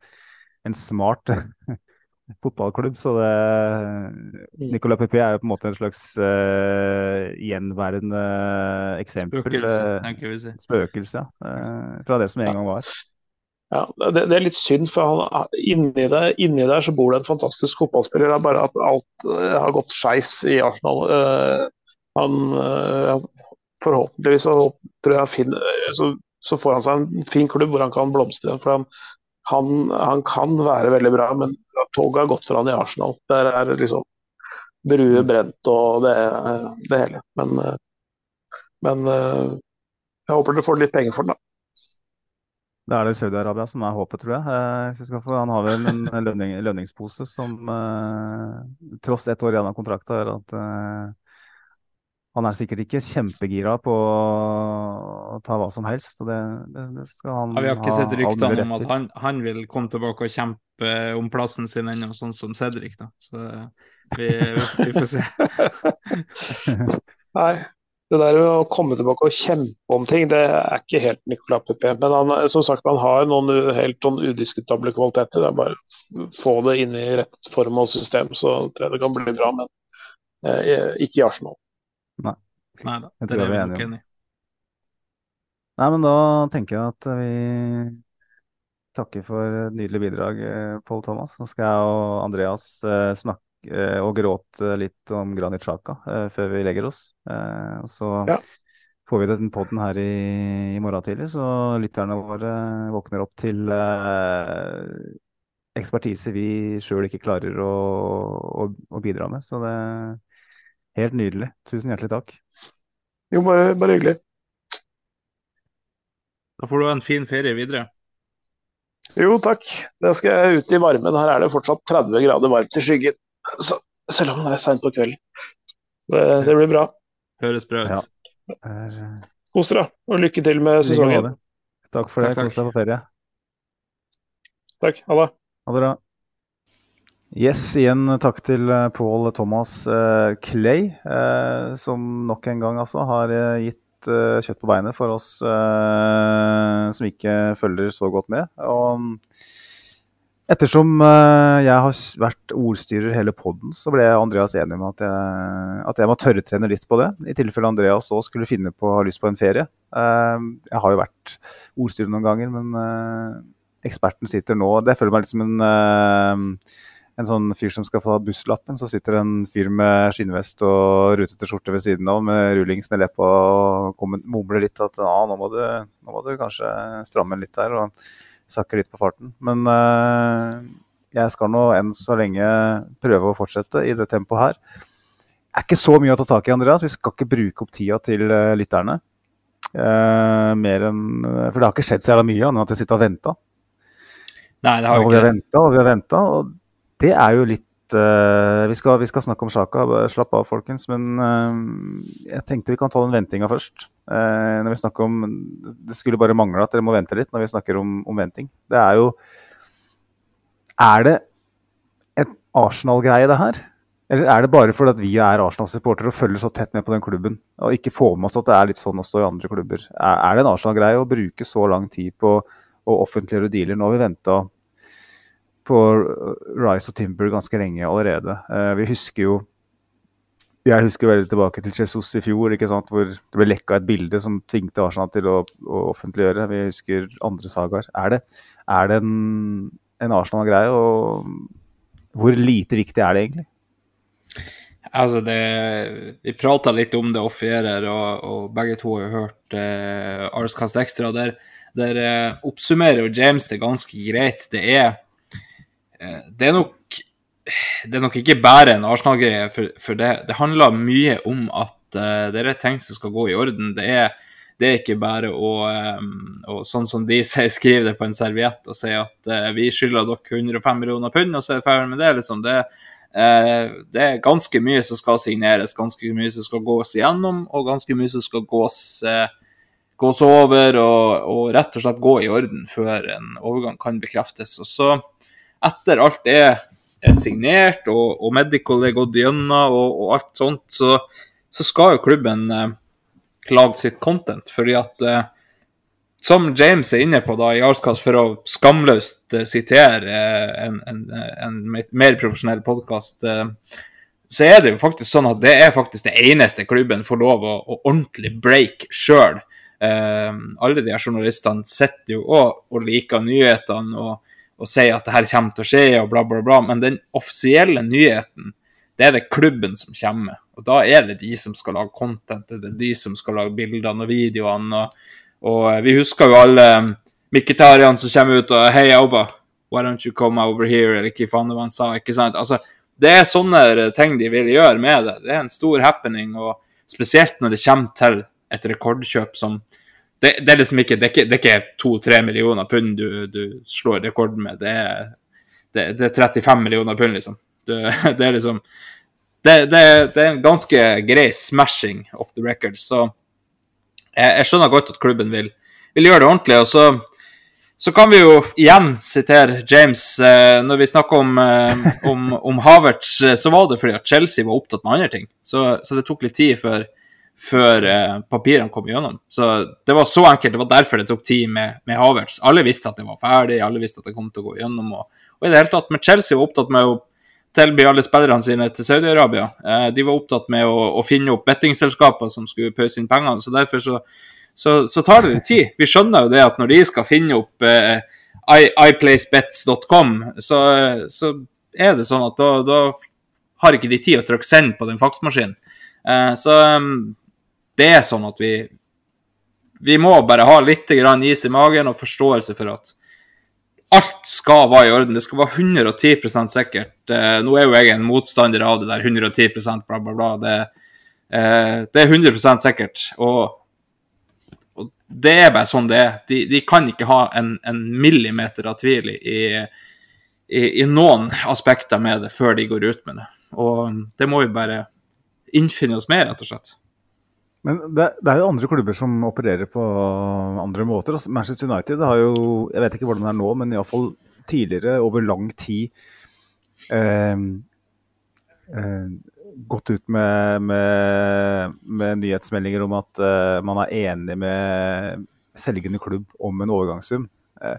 en smart fotballklubb. Så det. Nicolas Pepe er jo på en måte en slags uh, gjenværende eksempel. Spøkelse, uh, si. Spøkelse, ja. Uh, fra det som en gang var. Ja, det, det, er litt synd, for han, inni, der, inni, der så bor det en fantastisk fotballspiller. Det er bare at alt har gått skeis i Arsenal. han Forhåpentligvis så, tror jeg finner, så, så, får han seg en fin klubb hvor han kan blomstre. for han han, han, kan være veldig bra, men toget har gått for han i Arsenal. Der er liksom bruer brent og det, det hele. Men, men, jeg håper dere får litt penger for den, da. Det er det Saudi-Arabia som er håpet, tror jeg. jeg få, han har vel en lønning, lønningspose som uh, tross ett år igjen av kontrakta gjør at han er sikkert ikke kjempegira på å ta hva som helst. og det, det, det skal han ha. Ja, vi har ikke sett ryktene om at han, han, vil komme tilbake og kjempe om plassen sin ennå, sånn som Cedric. da. Så vi, vi får se. Nei, det der å komme tilbake og kjempe om ting, det er ikke helt Nicolas Pupé. Men han, som sagt, han har noen helt noen udiskutable kvaliteter. Det er bare å få det inn i rett form og system, så tror jeg det kan bli bra. Men eh, ikke i Arsenal. Nei. Nei da, det, er vi er enig i. Nei, men da tenker jeg at vi takker for et nydelig bidrag, eh, Pål Thomas. Nå skal jeg og Andreas eh, snakke eh, og gråte litt om Granit Sjaka før vi legger oss. Så ja. får vi den poden her i, i, morgen tidlig, så lytterne våre våkner opp til ekspertise vi sjøl ikke klarer å, å, å, bidra med. Så det Helt nydelig. Tusen hjertelig takk. Jo, bare, bare hyggelig. Da får du ha en fin ferie videre. Jo, takk. Da skal jeg ut i varmen. Her er det fortsatt 30 grader varmt i skyggen. Så, selv om det er seint på kvelden. Det, det, blir bra. Høres bra ut. Ja. Er... Kos dere, og lykke til med sesongen. Takk for det. Kos deg på ferie. Takk. Ha det. Ha det bra. Yes, igjen takk til eh, Paul Thomas uh, Clay, uh, som nok en gang altså har gitt uh, kjøtt på beinet for oss som ikke følger så godt med. Og ettersom jeg har vært ordstyrer hele poden, så ble Andreas enig med at jeg, at jeg må tørretrene litt på det. I tilfelle Andreas òg skulle finne på å ha lyst på en ferie. jeg har jo vært ordstyrer noen ganger, men eksperten sitter nå Det føler meg litt som en en sånn fyr som skal få ta busslappen, så sitter en fyr med skinnvest og rutete skjorte ved siden av med rullingsen i leppa og mumler litt at ah, nå, må du, nå må du kanskje stramme litt der og sakke litt på farten. Men eh, jeg skal nå enn så lenge prøve å fortsette i det tempoet her. Det er ikke så mye å ta tak i, Andreas. Vi skal ikke bruke opp tida til uh, lytterne. Eh, mer enn, for det har ikke skjedd så jævla mye annet enn at vi sitter og venter. Nei, det har jo ikke. Vi har venta og vi har venta. Og det er jo litt uh, vi, skal, vi, skal, snakke om Sjaka, slapp av folkens. Men uh, jeg tenkte vi kan ta den ventinga først. Uh, når vi snakker om, Det skulle bare mangle at dere må vente litt når vi snakker om, om venting. Det er jo Er det en Arsenal-greie, det her? Eller er det bare fordi at vi er Arsenal-supportere og følger så tett med på den klubben, og ikke får med oss at det er litt sånn også i andre klubber? Er, er det en Arsenal-greie å bruke så lang tid på å offentliggjøre dealer? Nå har vi venta på Rice og Timber ganske lenge allerede. Uh, vi husker jo Jeg husker veldig tilbake til Jesus i fjor, ikke sant, hvor det ble lekka et bilde som tvingte Arsenal til å, å offentliggjøre. Vi husker andre sagaer. Er det, er det en, en Arsenal-greie, og hvor lite viktig er det egentlig? Altså det, vi prata litt om det off-air, og, og, begge to har hørt eh, Arskast Extra. Der, der eh, oppsummerer James det ganske greit. Det er Eh, det er nok det er nok ikke bare en Arsenal-greie, for, for det, det, handler mye om at uh, det er ting som skal gå i orden. Det er, det er ikke bare å, um, å, sånn som de sier, skrive det på en serviett og si at uh, vi skylder dere 105 millioner pund, og så er det ferdig med det. liksom. Det, uh, det, er ganske mye som skal signeres, ganske mye som skal gås igjennom, og ganske mye som skal gås, gås over og, og, rett og slett gå i orden før en overgang kan bekreftes. Og så etter alt er, er signert og, og, medical er gått gjennom og, og alt sånt, så, så, skal jo klubben eh, lage sitt content. Fordi at eh, som James er inne på da i Arskast, for å skamløst eh, sitere eh, en, en, en, mer profesjonell podkast, eh, så er det jo faktisk sånn at det er faktisk det eneste klubben får lov å, å ordentlig break sjøl. Eh, alle de her journalistene sitter jo og, og liker nyhetene. og og sier at det her kommer til å skje, og bla, bla, bla. Men den offisielle nyheten, det er det klubben som kommer med. Og da er det de som skal lage content, det er de som skal lage bildene og videoene. Og, og vi husker jo alle Mkhitarian som kommer ut og Hei, Auba, why don't you come over here? Eller hva faen det var han sa. ikke sant? Altså, det er sånne ting de vil gjøre med det. Det er en stor happening, og spesielt når det kommer til et rekordkjøp som det, det, er liksom ikke Det ikke to-tre millioner pund du, du, slår rekorden med. Det er, det, det er 35 millioner pund, liksom. Du, det er liksom det, er en ganske grei smashing of the record. Så jeg, jeg skjønner godt at klubben vil, vil gjøre det ordentlig. og så så kan vi jo igjen sitere James. Eh, når vi snakker om, eh, om, om Havertz, eh, så var det fordi at Chelsea var opptatt med andre ting. Så, så det tok litt tid før, før eh, papirene kom gjennom. Så det var så enkelt. Det var derfor det tok tid med, med Havertz. Alle visste at det var ferdig, alle visste at det kom til å gå gjennom. Og, og i det hele tatt, med Chelsea var opptatt med å tilby alle spillerne sine til Saudi-Arabia. Eh, de var opptatt med å, å finne opp bettingselskaper som skulle pøse inn pengene. Så derfor så, så, så, tar det litt tid. Vi skjønner jo det at når de skal finne opp eh, iplacebets.com, så, så er det sånn at da, da har ikke de tid å trykke 'send' på den faksmaskinen. Eh, så um, det er sånn at vi Vi må bare ha litt is i magen og forståelse for at alt skal være i orden. Det skal være 110 sikkert. Eh, nå er jo jeg en motstander av det der 110 bla, bla, bla. Det, eh, det er 100% sikkert. Og, og, det er bare sånn det er. De, de kan ikke ha en, en millimeter av tvil i, i, i, noen aspekter med det før de går ut med det. Og det må vi bare innfinne oss med, rett og slett. Men det, det, er jo andre klubber som opererer på andre måter. Altså, Manchester United har jo Jeg vet ikke hvordan det er nå, men iallfall tidligere over lang tid eh, eh, gått ut med, med, med nyhetsmeldinger om at eh, man er enig med selgende klubb om en overgangssum. Eh,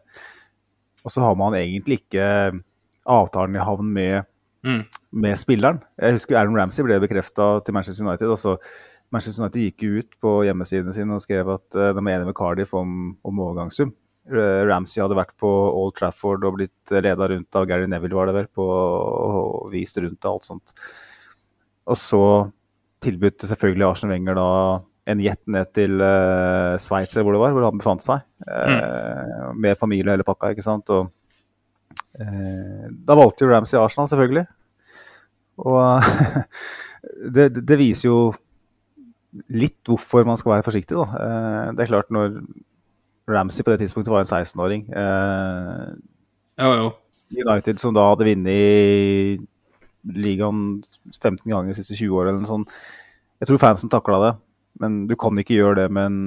og så har man egentlig ikke avtalen i havn med, Mm. med spilleren. Jeg husker Aaron Ramsey ble bekrefta til Manchester United. og så Manchester United gikk jo ut på hjemmesidene sine og skrev at eh, de er enige med Cardiff om, om overgangssum. Eh, Ramsey hadde vært på Old Trafford og blitt leda rundt av Gary Neville, var det vel, på, og vist rundt og alt sånt. Og så tilbød selvfølgelig Arsenal Wenger da en jet ned til uh, Sveits, eller hvor det var, hvor han befant seg. eh, Med familie og hele pakka, ikke sant. Og uh, da valgte jo Ramsey Arsenal, selvfølgelig. Og det, det viser jo litt hvorfor man skal være forsiktig, da. Eh, det er klart, når Ramsey på det tidspunktet var en 16-åring eh. United som da hadde vunnet ligaen 15 ganger de siste 20 årene eller noe sånt. Jeg tror fansen takla det, men du kan ikke gjøre det med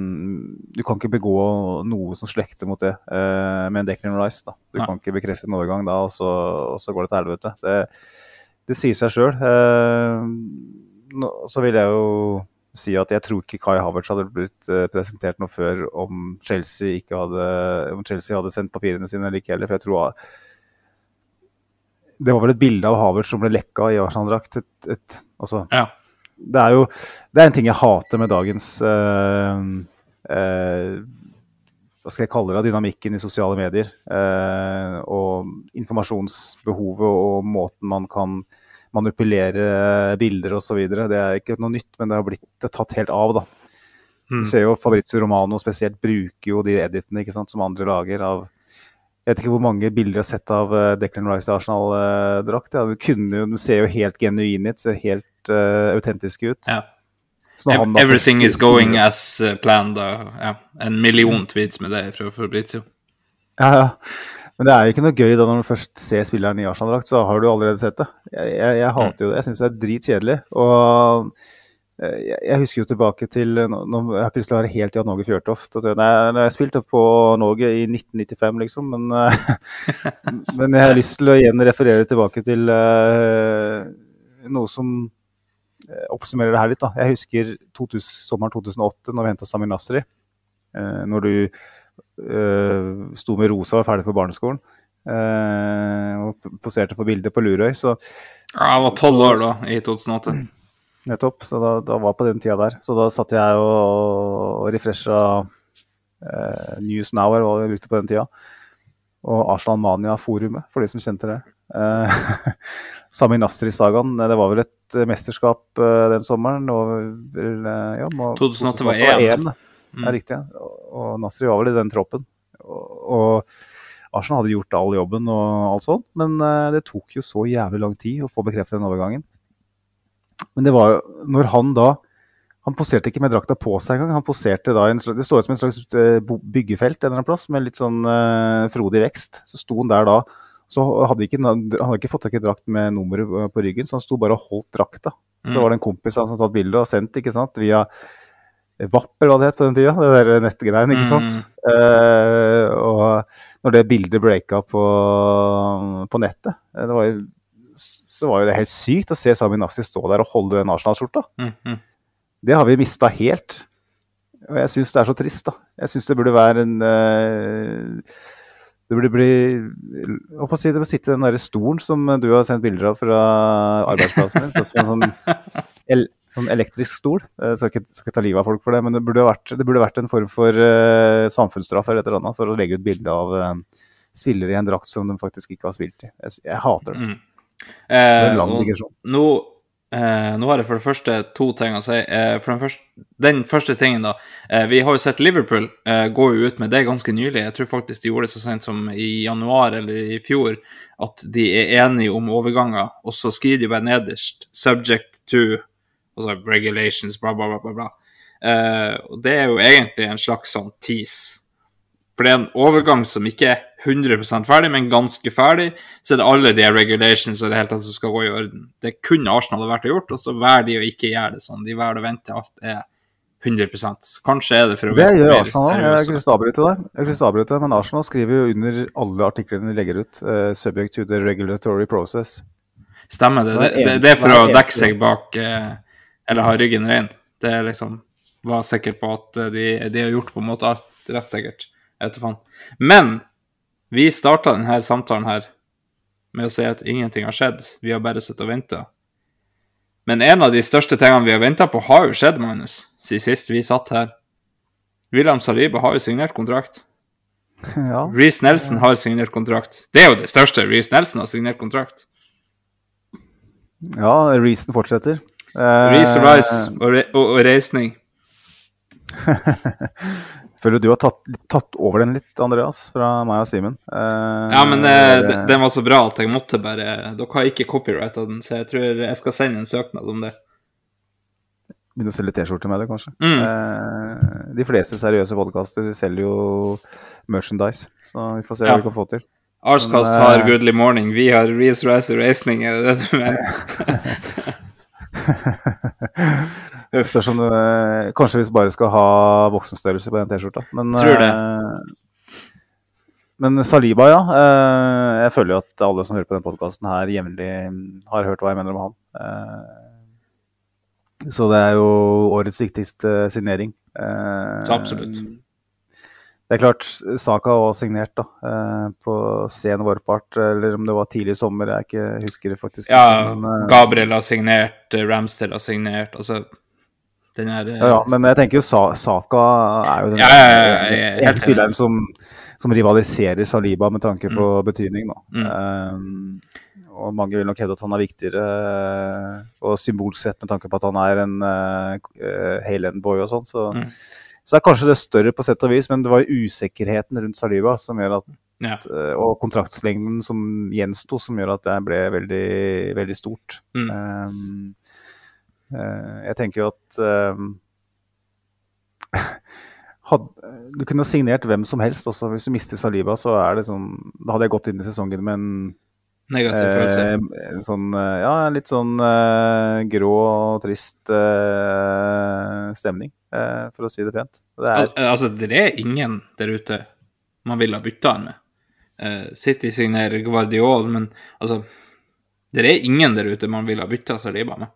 Du kan ikke begå noe som slekter mot det eh, med en Declan Rice. da. Du Nei. kan ikke bekrefte en overgang da, og så, og så går det til helvete. Det, det sier seg sjøl. Eh, så vil jeg jo si at jeg tror ikke Kai Havertz hadde blitt eh, presentert noe før om Chelsea ikke hadde, om Chelsea hadde sendt papirene sine eller ikke heller. For jeg tror det var vel et bilde av Havertz som ble lekka i Arsenal-drakt. Altså, Ja. det er jo det er en ting jeg hater med dagens eh, eh, Hva skal jeg kalle det? Dynamikken i sosiale medier. eh, og informasjonsbehovet og måten man kan manipulere bilder osv. Det er ikke noe nytt, men det har blitt tatt helt av. da. Mm. Du ser jo Fabrizio Romano spesielt bruker jo de editene ikke sant, som andre lager av Jeg vet ikke hvor mange bilder jeg har sett av eh, Declan Rice i Arsenal-drakt. ja, du ser jo helt genuine ut, ser helt uh, autentiske ut. ja. Så han da Everything is going as planned. da. Ja. En million tweets med det fra Fabrizio. Ja, ja. Men det er jo ikke noe gøy da når du først ser spilleren i Arsenal-drakt, så har du allerede sett det. Jeg, jeg, jeg hater jo det. Jeg syns det er dritkjedelig. Og eh, jeg, jeg husker jo tilbake til nå, Jeg har ikke lyst til å være helt Jan Åge Fjørtoft. nei, jeg spilte på Norge i 1995, liksom, men, eh, men jeg har lyst til å igjen referere tilbake til uh, noe som oppsummerer det her litt. da. Jeg husker 2000, sommeren 2008, når vi henta Samir Nasri. Uh, når du sto med rosa og var ferdig på barneskolen. eh, og poserte for bilder på Lurøy. Så Ja, jeg var tolv år da, i 2008. nettopp, så da, da var på den tida der. Så da satt jeg og, og refresha eh, News Now, eller hva vi brukte på den tida. Og Arslan Mania-forumet, for de som kjente det. Eh, Sami Nasri-sagaen, det var vel et eh, mesterskap eh, den sommeren. Og, eh, ja, må- 2008 var EM, EM, det. er riktig. Og, Nasri var vel i den troppen. Og, og Arsenal hadde gjort all jobben og alt sånt, men eh, det tok jo så jævlig lang tid å få bekreftet den overgangen. Men det var jo når han da Han poserte ikke med drakta på seg engang. Han poserte da i en Det står ut som en slags eh, byggefelt en eller annen plass med litt sånn uh, frodig vekst. Så sto han der da. Så hadde ikke, han hadde ikke fått tak i drakt med nummeret på ryggen, så han sto bare og holdt drakta. Så Mm. var det en kompis av han som tatt bilde og sendt ikke sant, via VAP, eller hva det het på den tida. Det der nettgreiene, ikke sant. Eh, og når det bildet breaka på, på nettet, eh, det var jo, så var jo det helt sykt å se Sami Nassi stå der og holde den Arsenal-skjorta. Mm, mm. Det har vi mista helt. Og jeg syns det er så trist, da. Jeg syns det burde være en uh, Det burde bli håper å si, Det burde sitte i den der stolen som du har sendt bilder av fra arbeidsplassen din. Sånn som en sånn, sånn elektrisk stol. Jeg skal ikke, skal ikke ta livet av folk for det, men det burde vært, det burde vært en form for uh, samfunnsstraff eller et eller annet for å legge ut bilde av uh, spillere i en drakt som de faktisk ikke har spilt i. Jeg, jeg hater det. Mm. Eh, digresjon. nå, eh, nå har jeg for det første to ting å si. Eh, for den første, den første tingen, da. Eh, vi har jo sett Liverpool eh, gå jo ut med det ganske nylig. Jeg tror faktisk de gjorde det så sent som i januar eller i fjor, at de er enige om overganger, og så skriver de bare nederst 'subject to' altså regulations, bla, bla, bla, bla. Eh, og det er jo egentlig en slags sånn tease. For det er en overgang som ikke er 100 ferdig, men ganske ferdig. Så er det alle de regulations og det hele tatt som skal gå i orden. Det kunne Arsenal vært å gjort, og så velger de å ikke gjøre det sånn. De velger å vente alt er 100 Kanskje er det for å Det gjør Arsenal òg. Jeg kunne avbryte deg. Avbryte, men Arsenal skriver jo under alle artiklene de legger ut, uh, 'subject to the regulatory process'. Stemmer det. Det, det, det er for å dekke seg bak eh, Eller ha ryggen ren. Det er liksom Var sikker på at eh, de, de har gjort på en måte alt rett sikkert. Jeg vet da faen. Men vi starta denne samtalen her med å si at ingenting har skjedd. Vi har bare sittet og venta. Men en av de største tingene vi har venta på, har jo skjedd, Magnus, siden sist vi satt her. William Saliba har jo signert kontrakt. Ja. Reece Nelson har signert kontrakt. Det er jo det største. Reece Nelson har signert kontrakt. ja, Reason fortsetter. Eh, Reece Rice og, re og, og reisning. Føler du har tatt, tatt over den litt, Andreas, fra meg og Simen. Eh, Ja, men eh, den var så bra at jeg måtte bare Dere har ikke copyrighta den, så jeg tror jeg skal sende en søknad om det. Begynne å selge T-skjorter med det, kanskje. Mm. Eh, de fleste seriøse podkaster selger jo merchandise, så vi får se Ja. hva vi kan få til. Arscast har eh, Goodly Morning, vi har Reece Rice og reisning, er det det du mener? Spørs om eh, Kanskje vi bare skal ha voksenstørrelse på den T-skjorta. Men, Tror det. eh, men Saliba, ja. eh, jeg føler jo at alle som hører på denne podkasten her jevnlig har hørt hva jeg mener om han. Så det er jo årets viktigste signering. Så absolutt. Det er klart, Saka var signert da, eh, på sen vårpart, eller om det var tidlig i sommer, jeg ikke husker det faktisk. Ja, men, eh, Gabriel har signert, eh, Ramsdale har signert, altså Den her Ja, ja, men jeg tenker jo Sa Saka er jo den Ja, ja, ja, er spilleren som, som rivaliserer Saliba med tanke på betydning. Da. Mm. Um, og mange vil nok hevde at han er viktigere, og symbolsett med tanke på at han er en uh, Haaland-boy og sånn. Så, Mm. Så det er kanskje det større på sett og vis, men det var usikkerheten rundt Saliba som gjør at Ja. uh, og kontraktslengden som gjensto, som gjør at det ble veldig, veldig stort. Mm. Um, eh, jeg tenker jo at um, had, Du kunne signert hvem som helst også. Hvis du mister Saliba, så er det sånn Da hadde jeg gått inn i sesongen med en, Negativ følelse. eh, en sånn eh, Ja, litt sånn eh, grå og trist eh, stemning, eh, for å si det pent. Det er Al altså, det er ingen der ute man vil ha bytta han med. Eh, City signerer Guardiol, men altså Det er ingen der ute man vil ha bytta Saliba med.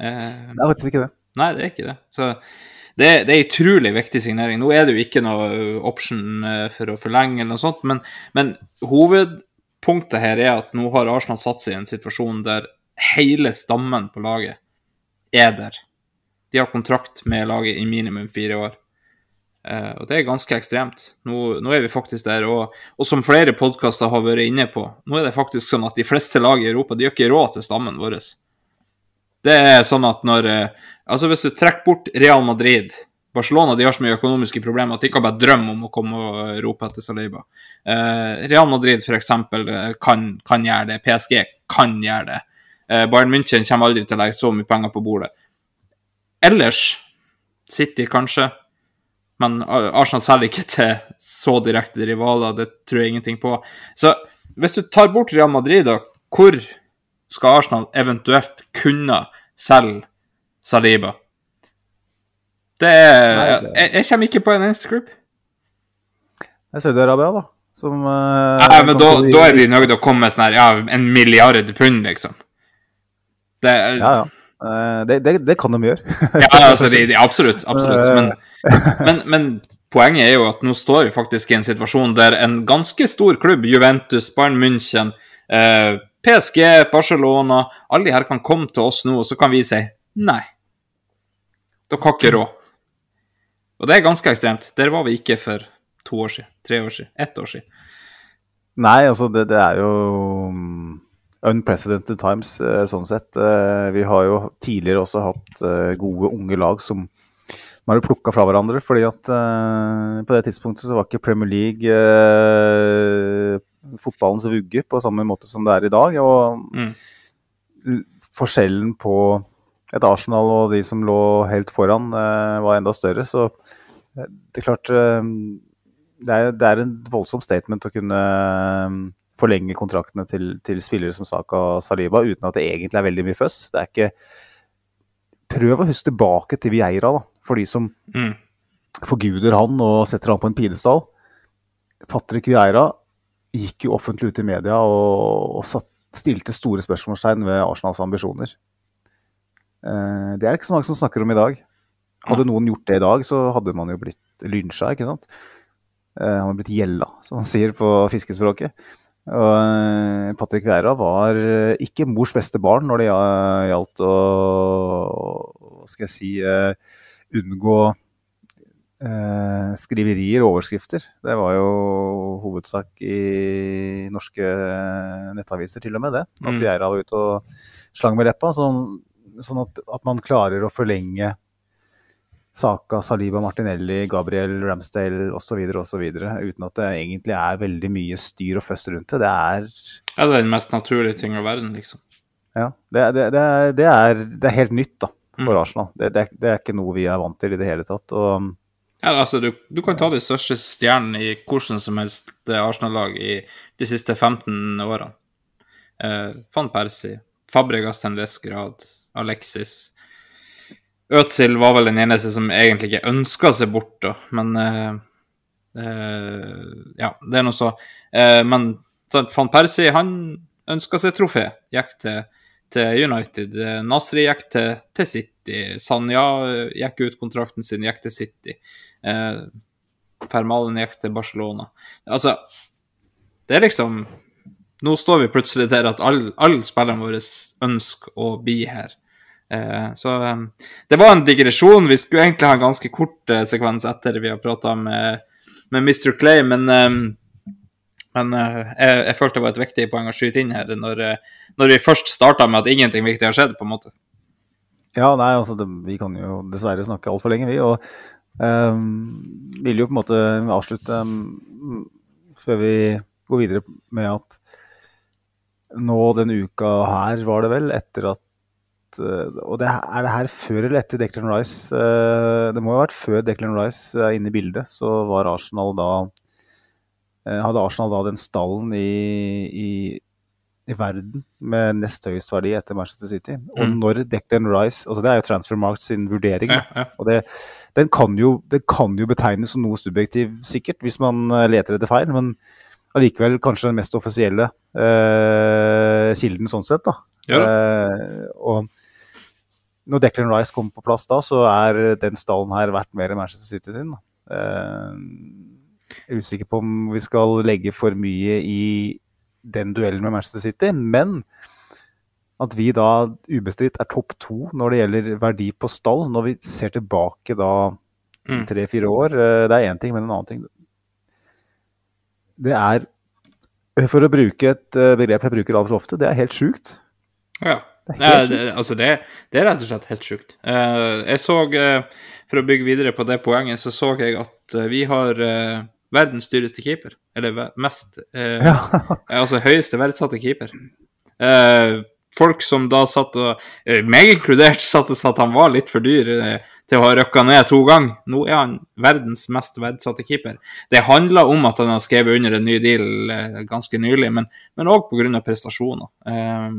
Eh, det er faktisk ikke det. Nei, det er ikke det. Så det, det er utrolig viktig signering. Nå er det jo ikke noe option for å forlenge eller noe sånt, men, men hovedpunktet her er at nå har Arsenal satt seg i en situasjon der hele stammen på laget er der. De har kontrakt med laget i minimum fire år. Eh, og det er ganske ekstremt. Nå, nå er vi faktisk der. Og, og som flere podkaster har vært inne på, nå er det faktisk sånn at de fleste lag i Europa de har ikke råd til stammen vår. Det er sånn at når eh, Altså, hvis du trekker bort Real Madrid Barcelona de har så mye økonomiske problemer at de kan bare drømme om å komme og rope etter Saliba. Eh, Real Madrid f.eks. Kan, kan gjøre det. PSG kan gjøre det. Eh, Bayern München kommer aldri til å legge så mye penger på bordet. Ellers City kanskje, men Arsenal selger ikke til så direkte rivaler. Det tror jeg ingenting på. Så hvis du tar bort Real Madrid, da, hvor skal Arsenal eventuelt kunne selge Saliba? Det er jeg, jeg kommer ikke på en eneste klubb. Det er Saudi-Arabia, da. Som uh, Nei, men da, da er de nødt til å komme med sånn her, ja, en milliard pund, liksom. Det, Ja, ja. Uh, det, det, det kan de gjøre. Ja, altså, de, de, absolutt. absolutt. Men, men, men poenget er jo at nå står vi faktisk i en situasjon der en ganske stor klubb, Juventus, Bayern München, uh, PSG, Barcelona Alle de her kan komme til oss nå, og så kan vi si nei. Dere har ikke råd. Og det er ganske ekstremt. Der var vi ikke for to år siden, tre år siden, ett år siden. Nei, altså det, det er jo mm, unprecedented times eh, sånn sett. Eh, Vi har jo tidligere også hatt eh, gode unge lag som man har plukka fra hverandre. fordi at på det tidspunktet så var ikke Premier League fotballens vugge på samme måte som det er i dag. Og Mm. forskjellen på et Arsenal og de som lå helt foran, eh, var enda større. Så eh, det er klart eh, det er, det er en voldsom statement å kunne forlenge kontraktene til, til spillere som Saka og Saliba uten at det egentlig er veldig mye føss. Det er ikke Prøv å huske tilbake til Vieira, da, for de som Mm. forguder han og setter han på en pidestall. Patrick Vieira gikk jo offentlig ut i media og, og satt, stilte store spørsmålstegn ved Arsenals ambisjoner. Eh, det er det ikke så mange som snakker om i dag. Hadde noen gjort det i dag, så hadde man jo blitt lynsja, ikke sant. Eh, han hadde blitt gjella, som man sier på fiskespråket. Og eh, Patrick Vieira var ikke mors beste barn når det gjaldt å hva skal jeg si unngå skriverier og overskrifter. Det var jo hovedsak i norske nettaviser, til og med det. At Mm. Var ute og slang med leppa. Sånn, sånn at, at man klarer å forlenge Saka, Saliba, Martinelli, Gabriel, Ramsdale osv. osv. Uten at det egentlig er veldig mye styr og føss rundt det. Det er, Ja, det er den mest naturlige ting i verden, liksom. ja, det, det, det, er, det, er, det er helt nytt da, for Mm. Arsenal. Det, det, er- det ikke noe vi er vant til i det hele tatt. Og, Ja, altså, du, du kan ta de største stjernene i hvordan som helst eh, Arsenal-lag i de siste 15 årene. Eh, Van Persie, Fabregas viss grad, Alexis Øtzil var vel den eneste som egentlig ikke ønska seg bort, da, men uh, uh, Ja, det er nå så. Uh, men Van Persie, han ønska seg trofé. Gikk til, til United. Nasri gikk til, til City. Sanja gikk ut kontrakten sin, gikk til City. Fermalen gikk til Barcelona. Altså, det er liksom Nå står vi plutselig der at alle all spillerne våre ønsker å bli her. Eh, så eh, det var en digresjon. Vi skulle egentlig ha en ganske kort eh, sekvens etter vi har prata med, med Mr. Clay, men, eh, men eh, jeg, jeg følte det var et viktig poeng å skyte inn her når, eh, når vi først starta med at ingenting viktig har skjedd, på en måte. ja, nei, altså, det, vi kan jo dessverre snakke altfor lenge, vi. Og um, vil jo på en måte avslutte um, før vi går videre med at nå denne uka her, var det vel, etter at eh, og det, Er det her før eller etter Declan Rice? eh, det må jo ha vært før Declan Rice er inne i bildet. Så var Arsenal da eh, Hadde Arsenal da den stallen i, i, i verden med nest høyest verdi etter Manchester City. Og Mm. når Declan Rice altså Det er jo Transfermarkt sin vurdering. Ja, ja. Og det, den, kan jo, den kan jo betegnes som noe subjektiv, sikkert, hvis man eh, leter etter feil. Men allikevel kanskje den mest offisielle eh, kilden sånn sett. da. Ja. Eh, og når Declan Rice kommer på plass da, så er den stallen her verdt mer enn Manchester City sin. da. Eh, jeg er usikker på om vi skal legge for mye i den duellen med Manchester City, men at vi da ubestridt er topp to når det gjelder verdi på stall, når vi ser tilbake da Mm. tre-fire år, eh, det er én ting, men en annen ting Det er, for å bruke et eh, begrep jeg bruker altfor ofte, det er helt sjukt. Ja. Det er Ja, det, altså det, det er rett og slett helt sjukt. Eh, jeg så, eh, for å bygge videre på det poenget, så så jeg at vi har verdens dyreste keeper. Eller mest Ja. Altså høyeste verdsatte keeper. Folk som da satt og Meg inkludert satt og sa at han var litt for dyr til å ha røkka ned to ganger. Nå er han verdens mest verdsatte keeper. Det handler om at han har skrevet under en ny deal eh, ganske nylig, men òg pga. prestasjoner. Eh,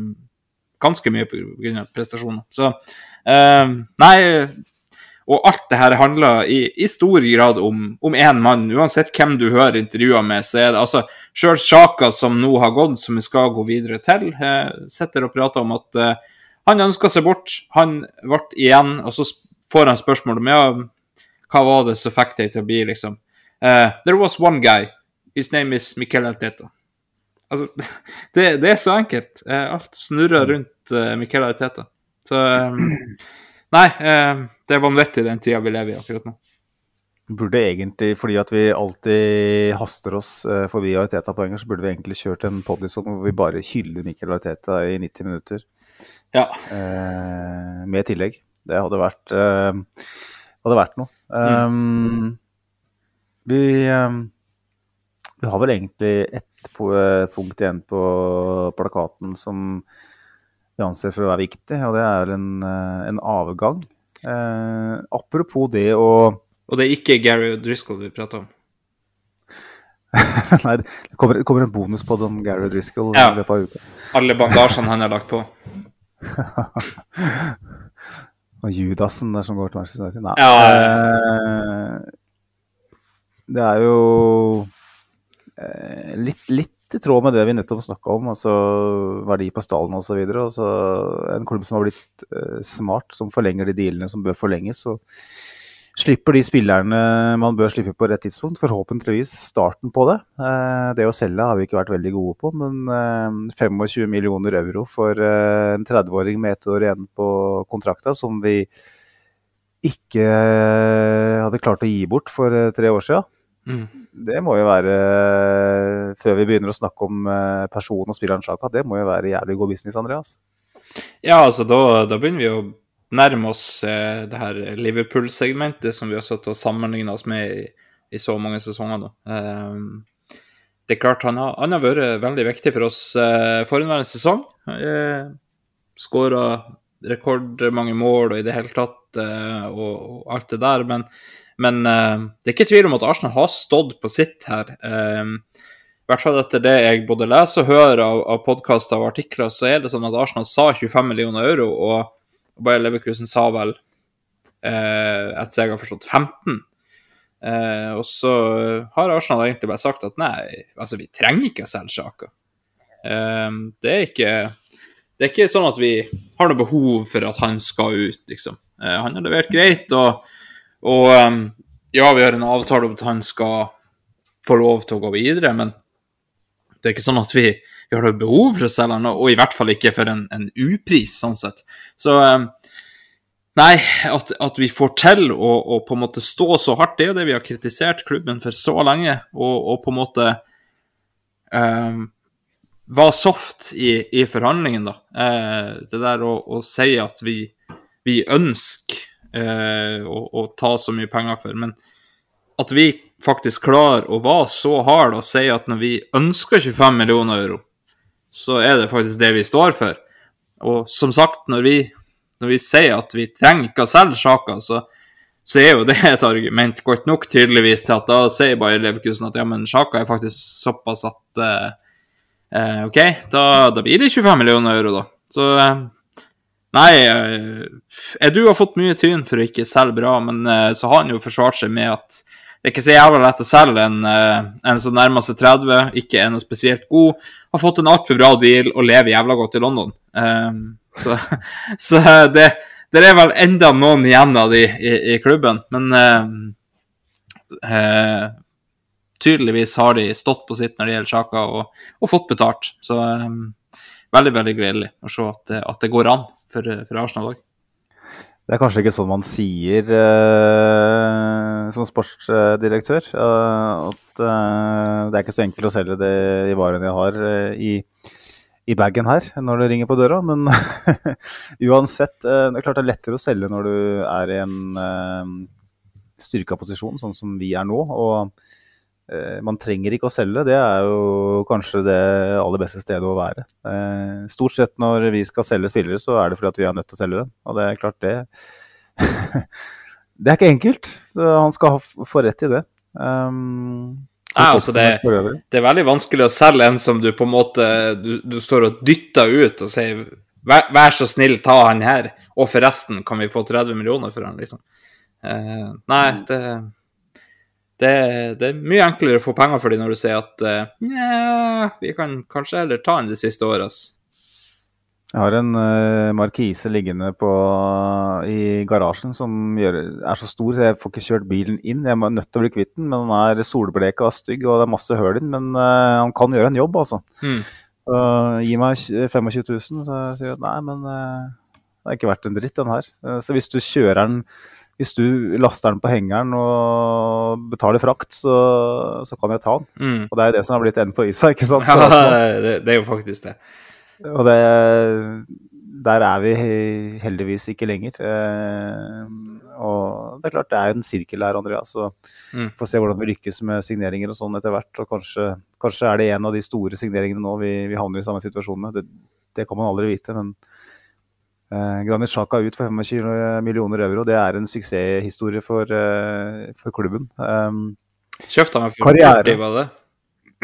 ganske mye pga. prestasjoner. Så eh, Nei. Og alt det her handler i, i stor grad om, én mann. Uansett hvem du hører intervjuer med, så er det altså Sjøl Sjaka, som nå har gått, som vi skal gå videre til, eh, sitter og prater om at eh, han ønska seg bort. Han ble igjen, og så får han spørsmål om ja, hva var det som fikk deg til å bli, liksom. uh, there was one guy. His name is Miquel Arteta. Altså, det, det er så enkelt. Uh, alt snurrer rundt uh, Miquel Arteta. Så um, Nei, uh, det er vanvittig den tida vi lever i akkurat nå. Burde egentlig, fordi at vi alltid haster oss eh, forbi Arteta-poenger, så burde vi egentlig kjørt en podison hvor vi bare hyller Miquel Arteta i 90 minutter Ja. med tillegg. Det hadde vært, uh, hadde vært noe. Um, vi, um, vi har vel egentlig ett eh, punkt igjen på plakaten som vi anser for å være viktig, og det er en, eh, en avgang. Uh, apropos det å Og det er ikke Gary Driscoll vi prater om. Nei, det kommer, det kommer en bonus på det om Gary Driscoll Ja. i løpet av uka. Alle bandasjene han har lagt på. Og Judasen der som går til Manchester United. Nei. Ja, Eh, det er jo eh, litt, litt i tråd med det vi nettopp snakka om, altså verdi på stallen osv. En klubb som har blitt eh, smart, som forlenger de dealene som bør forlenges. og slipper de spillerne man bør slippe på rett tidspunkt. Forhåpentligvis starten på det. Eh, det å selge har vi ikke vært veldig gode på, men eh, 25 millioner euro for eh, en 30-åring med ett år igjen på kontrakta, som vi ikke eh, hadde klart å gi bort for eh, tre år siden. Mm. Det må jo være, eh, før vi begynner å snakke om eh, personen og spilleren det må jo være jævlig god business, Andreas. Ja, altså da, da begynner vi å nærme oss eh, det her Liverpool-segmentet som vi har satt og sammenligna oss med i, i, så mange sesonger nå. Eh, det er klart han har, han har vært veldig viktig for oss eh, forhenværende sesong. Eh, Skåra rekordmange mål og i det hele tatt eh, og, og alt det der, men, men eh, det er ikke tvil om at Arsenal har stått på sitt her. Eh, i hvert fall etter det jeg både leser og hører av, av podkaster og artikler, så er det sånn at Arsenal sa 25 millioner euro, og Bayer Leverkusen sa vel, eh, etter jeg har forstått, 15. Eh, og så har Arsenal egentlig bare sagt at nei, altså vi trenger ikke å selge Sjaka. Eh, det er ikke det er ikke sånn at vi har noe behov for at han skal ut, liksom. Eh, han har levert greit, og, og um, ja, vi har en avtale om at han skal få lov til å gå videre, men det er ikke sånn at vi, vi har noe behov for å selge han, og i hvert fall ikke for en, en upris, sånn sett. Så um, Nei, at, at, vi får til å, å, på en måte stå så hardt, det er jo det vi har kritisert klubben for så lenge, og, og på en måte um, var soft i, i forhandlingen, da. Uh, det der å, å, si at vi, vi ønsker uh, å, å, ta så mye penger for, men at vi faktisk klarer å være så hard og si at når vi ønsker 25 millioner euro, så er det faktisk det vi står for. Og som sagt, når vi, når vi sier at vi trenger ikke å selge sjaker, så, så er jo det et argument godt nok tydeligvis til at da sier bare Leverkusen at ja, men sjaker er faktisk såpass at eh, Eh, OK, da, da, blir det 25 millioner euro, da. Så eh, Nei, eh, Edu har fått mye tyn for å ikke selge bra, men eh, så har han jo forsvart seg med at det er ikke så jævla lett å selge en, eh, en som nærmer seg 30, ikke er noe spesielt god, har fått en altfor bra deal og lever jævla godt i London. Um, så, så det, det, er vel enda noen igjen av de i, i klubben, men tydeligvis har de stått på sitt når det gjelder Sjaka, og, og, fått betalt. Så um, veldig, veldig gledelig å se at, at det går an for, for Arsenal òg. Det er kanskje ikke sånn man sier uh, som sportsdirektør. Uh, at uh, det er ikke så enkelt å selge det i varene jeg har i, i bagen her når det ringer på døra. Men uansett, det er klart det er lettere å selge når du er i en styrka posisjon, sånn som vi er nå. og Eh, man trenger ikke å selge, det er jo kanskje det aller beste stedet å være. Eh, stort sett når vi skal selge spillere, så er det fordi at vi er nødt til å selge dem. Og det er klart, det Det er ikke enkelt. Så han skal få rett i det. Um, Nei, altså det, det, er veldig vanskelig å selge en som du på en måte Du, du står og dytter ut og sier vær, vær, så snill, ta han her, og forresten kan vi få 30 millioner for han, liksom. Uh, nei, det det, det, er mye enklere å få penger for dem når du sier at uh, vi kan kanskje heller ta han de siste åra. Jeg har en uh, markise liggende på, i garasjen som gjør, er så stor så jeg får ikke kjørt bilen inn. Jeg er nødt til å bli kvitt den, men den er solbleka og stygg og det er masse høl i den. Men uh, han kan gjøre en jobb, altså. Mm. Uh, gi meg 25 000, så sier jeg nei, men uh, det er ikke verdt en dritt, den her. så hvis du kjører den hvis du laster den på hengeren og betaler frakt, så, så kan jeg ta den. Mm. Og det er det som har blitt enden på isa, ikke sant? Ja, det, det, er jo faktisk det. Og det, der er vi heldigvis ikke lenger. Eh, og det er klart det er jo en sirkel her, Andreas. Så mm. får se hvordan vi lykkes med signeringer og sånn etter hvert. Og kanskje, kanskje, er det en av de store signeringene nå vi, vi havner i samme situasjon med. Det, det kan man aldri vite. men Eh, Granit Sjaka ut for 25 millioner euro. Det er en suksesshistorie for, uh, for klubben. Um, Kjøpte han for karriere. det?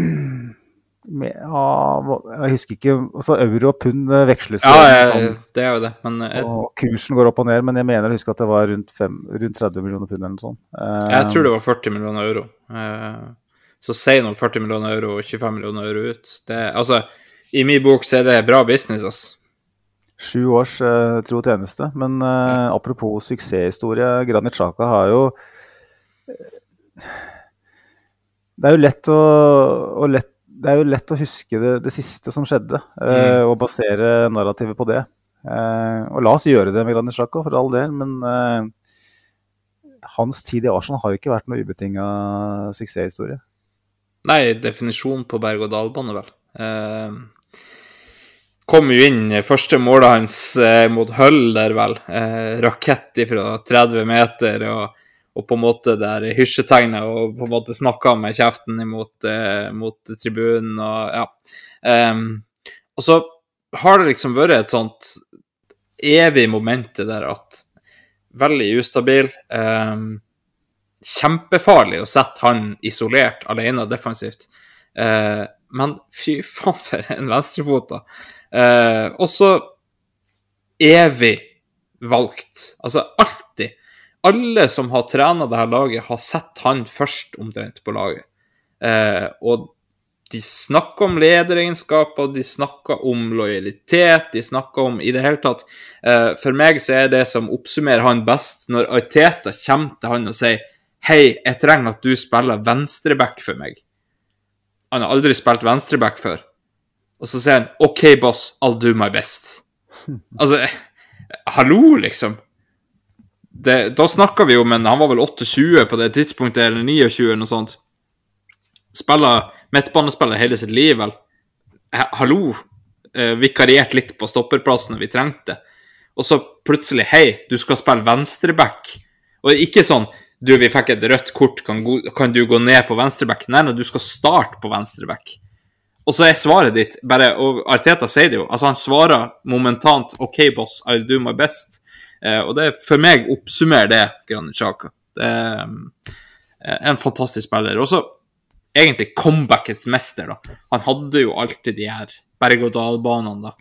Med, ja, jeg husker ikke altså Euro og pund veksles jo. Ja, ja, sånn, det er jo det. Men, jeg, og kursen går opp og ned, men jeg mener å huske at det var rundt, fem, rundt 30 millioner pund eller noe sånt. Uh, jeg tror det var 40 millioner euro. Uh, så si nå 40 millioner euro og 25 millioner euro ut. Det, altså, i min bok så er det bra business, ass. Sju års uh, tro tjeneste. Men uh, apropos suksesshistorie, Granit Sjaka har jo Det er jo lett å, og lett, det er jo lett å huske det, det siste som skjedde, eh, Mm. og basere narrativet på det. og la oss gjøre det med Granit Xhaka, for all del, men hans tid i Arsenal har jo ikke vært noe ubetinga suksesshistorie. Nei, definisjon på berg-og-dal-bane, vel. Eh, kom jo inn første målet hans eh, mot Hull der, vel. Eh, rakett fra 30 meter og, og på en måte der hysjetegnet og på en måte snakka med kjeften imot, eh, mot tribunen og ja. Um, og så har det liksom vært et sånt evig moment der at veldig ustabil. Um, kjempefarlig å sette han isolert, alene defensivt. Uh, men fy faen for en venstrefot, da. Uh, og så evig valgt. Altså alltid. Alle som har trena det her laget, har sett han først omtrent på laget. Eh, og de snakker om lederegenskaper, de snakker om lojalitet, de snakker om i det hele tatt eh, For meg så er det som oppsummerer han best, når Aiteta kommer til han og sier Hei, jeg trenger at du spiller venstreback for meg. Han har aldri spilt venstreback før. Og så sier han OK, boss, I'll do my best. Altså, hallo, liksom. Det, da snakka vi jo, men Han var vel 28 på det tidspunktet, eller 29, eller noe sånt. Spiller midtbanespiller hele sitt liv, vel. Hallo. Eh, vikariert litt på stopperplassen når vi trengte. Og så plutselig, hei, du skal spille venstreback. Og ikke sånn du, vi fikk et rødt kort, kan, kan du gå ned på venstreback? Nei, nei, du skal starte på venstreback. Og så er svaret ditt bare Og Arteta sier det jo. Altså, han svarer momentant OK, boss, I'll do my best. Eh, og det for meg oppsummerer det Granit Xhaka. Det er eh, en fantastisk spiller. Også egentlig comebackets mester, da. Han hadde jo alltid de her berg-og-dal-banene, da.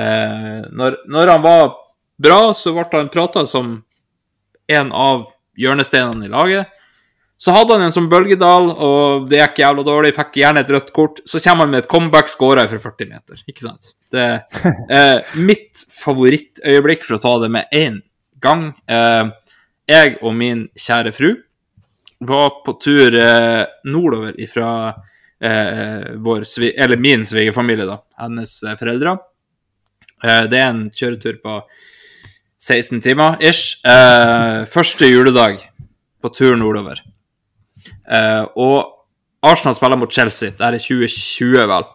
Eh, når, når han var bra, så ble han prata som en av hjørnesteinene i laget. Så hadde han en som bølgedal, og det gikk jævla dårlig, fikk gjerne et rødt kort. Så kommer han med et comeback, skåra fra 40 meter. Ikke sant? Det eh, mitt favorittøyeblikk, for å ta det med én gang. Eh, jeg og min kjære fru var på tur eh, nordover ifra eh, vår, eller min svigerfamilie, da. Hennes eh, foreldre. Eh, det er en kjøretur på 16 timer ish. Eh, første juledag på tur nordover. Eh, og Arsenal spiller mot Chelsea. Det er i 2020, vel.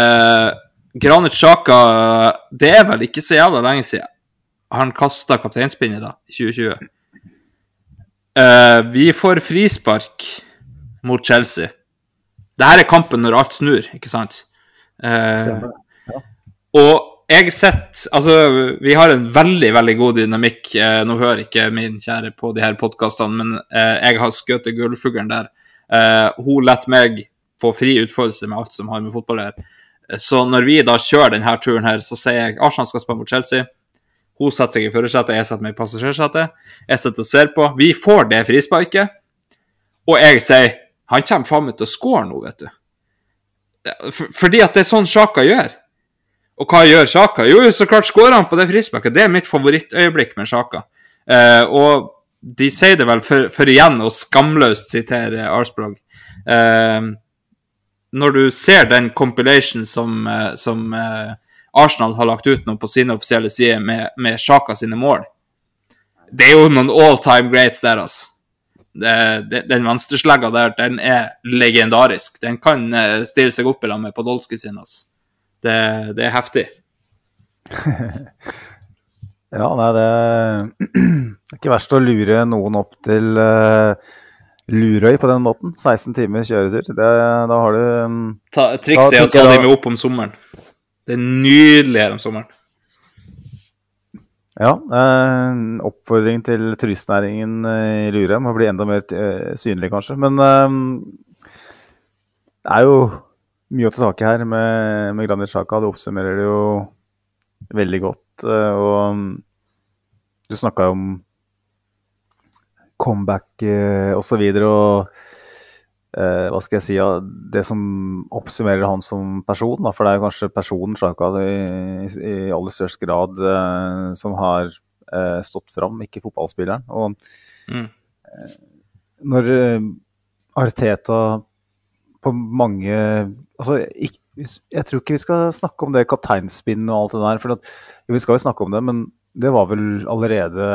Eh, Granit Xhaka Det er vel ikke så jævla lenge siden. Han kasta kapteinspinnet da, i 2020. Uh, vi får frispark mot Chelsea. Dette er kampen når alt snur, ikke sant? Uh, Stemmer. og jeg sett Altså, vi har en veldig, veldig god dynamikk. Uh, nå hører ikke min kjære på de her podkastene, men eh, jeg har skutt gullfuglen der. Eh, hun lar meg få fri utfoldelse med alt som har med fotball å gjøre. Så når vi da kjører denne turen her, så sier jeg Arsenal skal spille mot Chelsea. Hun setter seg i førersetet, jeg setter meg i passasjersetet. Jeg sitter og ser på. Vi får det frisparket, og jeg sier Han kommer faen meg til å score nå, vet du. Fordi at det er sånn Sjaka gjør. Og hva gjør Sjaka? Jo, så klart skårer han på det frisparket. Det er mitt favorittøyeblikk med Sjaka. Eh, og de sier det vel for, for igjen å skamløst sitere Arsblog. Eh, når du ser den compilation som, eh, som eh, Arsenal har lagt ut nå på sine offisielle sider med, med Sjaka sine mål Det er jo noen all time greats der, altså. Det, det, den venstreslegga der, den er legendarisk. Den kan eh, stille seg opp i lag med Podolsky sin, altså. Det, det er heftig. Ja, nei, det er ikke verst å lure noen opp til uh, Lurøy på den måten. 16 timer kjøretur. Det, da har du um, Ta, trikset er å ta dem med opp om sommeren. Det er nydelig her om sommeren. Ja, eh, oppfordring til turistnæringen eh, i Lurøy må bli enda mer eh, synlig, kanskje. Men eh, det er jo mye å ta tak i her med, med Granit Sjaka. Det oppsummerer det jo veldig godt. eh, og mm, du snakka jo om comeback eh, osv. Og, og eh, hva skal jeg si, ja, det som oppsummerer han som person. Da, for det er jo kanskje personen Sjaka i, i, aller størst grad eh, som har eh, stått fram, ikke fotballspilleren. Og Mm. når eh, Arteta på mange altså, ikke, Jeg tror ikke vi skal snakke om det kapteinspinn og alt det der. For at, jo, vi skal jo snakke om det, men det var vel allerede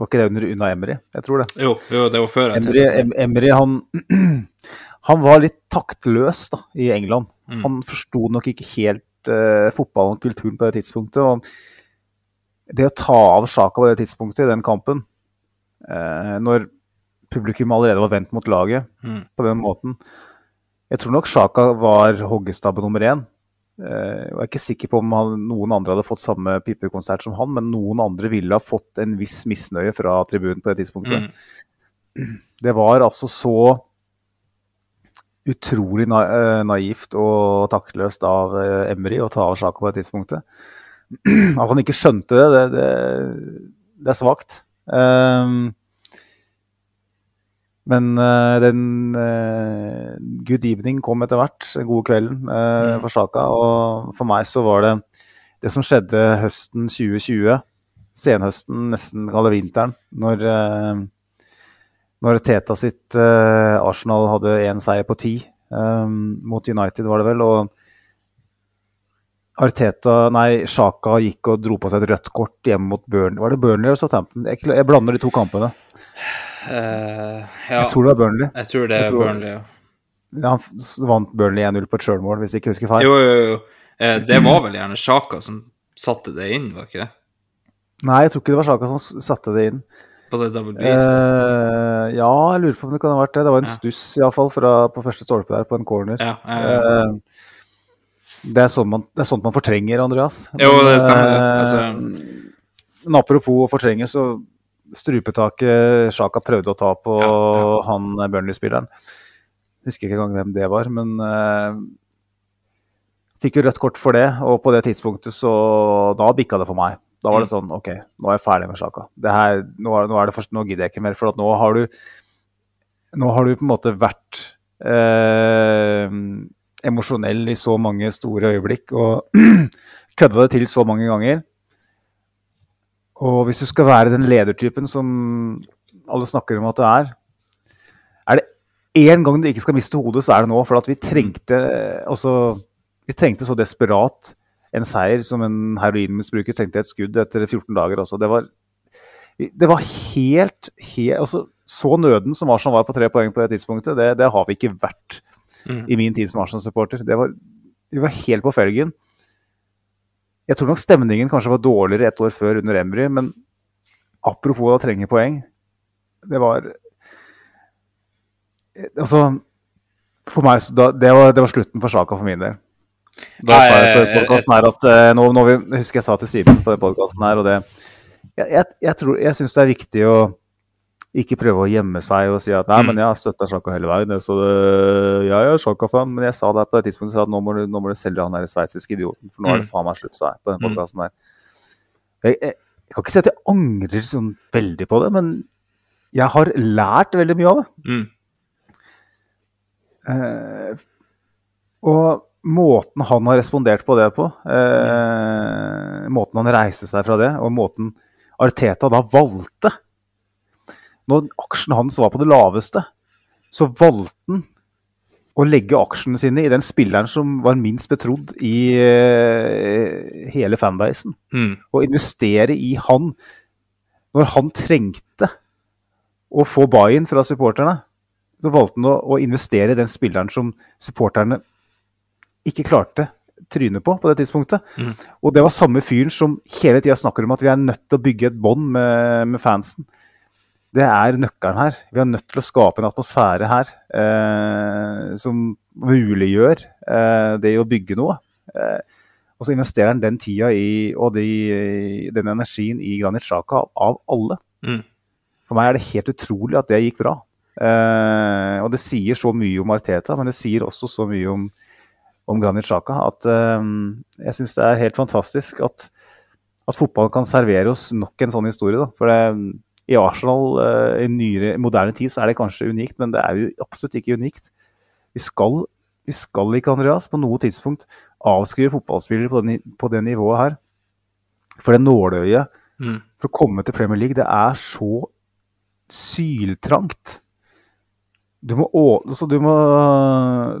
Var ikke det under Unna Emry? Jeg tror det. Jo, jo, det var før Emry, Emry, Emery han, han var litt taktløs da, i England. Mm. Han forsto nok ikke helt uh, fotballen og kulturen på det tidspunktet. og Det å ta av Sjaka på det tidspunktet i den kampen, uh, når publikum allerede var vendt mot laget Mm. på den måten Jeg tror nok Sjaka var hoggestabbe nummer én. Eh, jeg er ikke sikker på om han, noen andre hadde fått samme pipekonsert som han, men noen andre ville ha fått en viss misnøye fra tribunen på det tidspunktet. Mm. Det var altså så utrolig na eh, naivt og taktløst av eh, Emry å ta av Sjaka på det tidspunktet. At han ikke skjønte det, det, det, det er svakt. Ehm, men uh, den uh, good evening kom etter hvert, gode kvelden uh, Mm. for Sjaka. Og for meg så var det det som skjedde høsten 2020, senhøsten, nesten kalle vinteren, når når Teta sitt Arsenal hadde én seier på ti um, mot United, var det vel. Og Arteta, nei, Sjaka gikk og dro på seg et rødt kort hjemme mot Burnley. Var det Burnley eller Southampton? Jeg, jeg blander de to kampene. Eh, ja, Jeg tror det var Burnley. jeg tror det er tror- Burnley, ja. Han vant Burnley 1-0 på et sjølmål, hvis jeg ikke husker feil. Jo, jo, jo. Eh, det var vel gjerne Sjaka som satte det inn, var ikke det? Nei, jeg tror ikke det var Sjaka som satte det inn. På det double beast? Eh, ja, jeg lurer på om det kan ha vært det. Det var en Ja. stuss iallfall på første stolpe der, på en corner. ja, ja, uh, det, er sånn man, det er sånt man fortrenger, Andreas. Jo, det stemmer Men, Altså- men apropos å fortrenge, så strupetaket Sjaka prøvde å ta på Ja, han eh, Burnley-spilleren. Husker ikke engang hvem det var, men uh, fikk jo rødt kort for det. Og på det tidspunktet så Da bikka det for meg. Da var det Mm. sånn OK, nå er jeg ferdig med Sjaka. Her, nå, er, nå, er det først, nå gidder jeg ikke mer, for at nå har du Nå har du på en måte vært uh, emosjonell i så mange store øyeblikk og kødda det til så mange ganger. Og hvis du skal være den ledertypen som alle snakker om at du er, er det én gang du ikke skal miste hodet, så er det nå. For at vi trengte også, Vi trengte så desperat en seier som en heroinmisbruker trengte et skudd etter 14 dager. Også. Det var, det var helt, helt altså, Så nøden som Arsenal var på tre poeng på det tidspunktet, det, det har vi ikke vært Mm. i min tid som Arsenal-supporter. Vi var helt på felgen. Jeg tror nok stemningen kanskje var dårligere et år før under Embry, men apropos å trenge poeng Det var Altså, for meg da, det, var, det var slutten for saka for min del. Da sa jeg på jeg- podkasten her at eh, nå, nå husker jeg sa til Simen på podkasten her, og det Jeg, jeg, jeg, tror- jeg syns det er viktig å ikke prøve å gjemme seg og si at nei, Mm. men jeg har støtta Sjaka hele veien. Så det, ja, jeg er Sjaka-fan, men jeg sa det på det tidspunktet at nå må du, nå må du selge han der sveitsiske idioten, for nå er det Mm. faen meg slutt, sa jeg på den Mm. podkasten der. Jeg, jeg, jeg kan ikke si at jeg angrer sånn veldig på det, men jeg har lært veldig mye av det. Mm. Eh, og måten han har respondert på det på, eh, måten han reiste seg fra det, og måten Arteta da valgte Når aksjen hans var på det laveste, så valgte han å legge aksjene sine i den spilleren som var minst betrodd i eh, hele fanbasen. Mm. Og investere i han når han trengte å få buy-in fra supporterne. Så valgte han å, å investere i den spilleren som supporterne ikke klarte trynet på på det tidspunktet. Mm. Og det var samme fyren som hele tida snakker om at vi er nødt til å bygge et bånd med, med fansen. Det er nøkkelen her. Vi er nødt til å skape en atmosfære her eh, som muliggjør eh, det å bygge noe. Eh, og så investerer han den tida i, og de, den energien i Granit Xhaka av, av alle. Mm. For meg er det helt utrolig at det gikk bra. Eh, og det sier så mye om Arteta, men det sier også så mye om, om Granit Xhaka at eh, jeg syns det er helt fantastisk at, at fotball kan servere oss nok en sånn historie. Da. For det, I Arsenal eh, i nyere, moderne tid så er det kanskje unikt, men det er jo absolutt ikke unikt. Vi skal, vi skal ikke, Andreas, på noe tidspunkt avskrive fotballspillere på, den, på det nivået her. For det nåløyet Mm. for å komme til Premier League, det er så syltrangt. Du må, du må,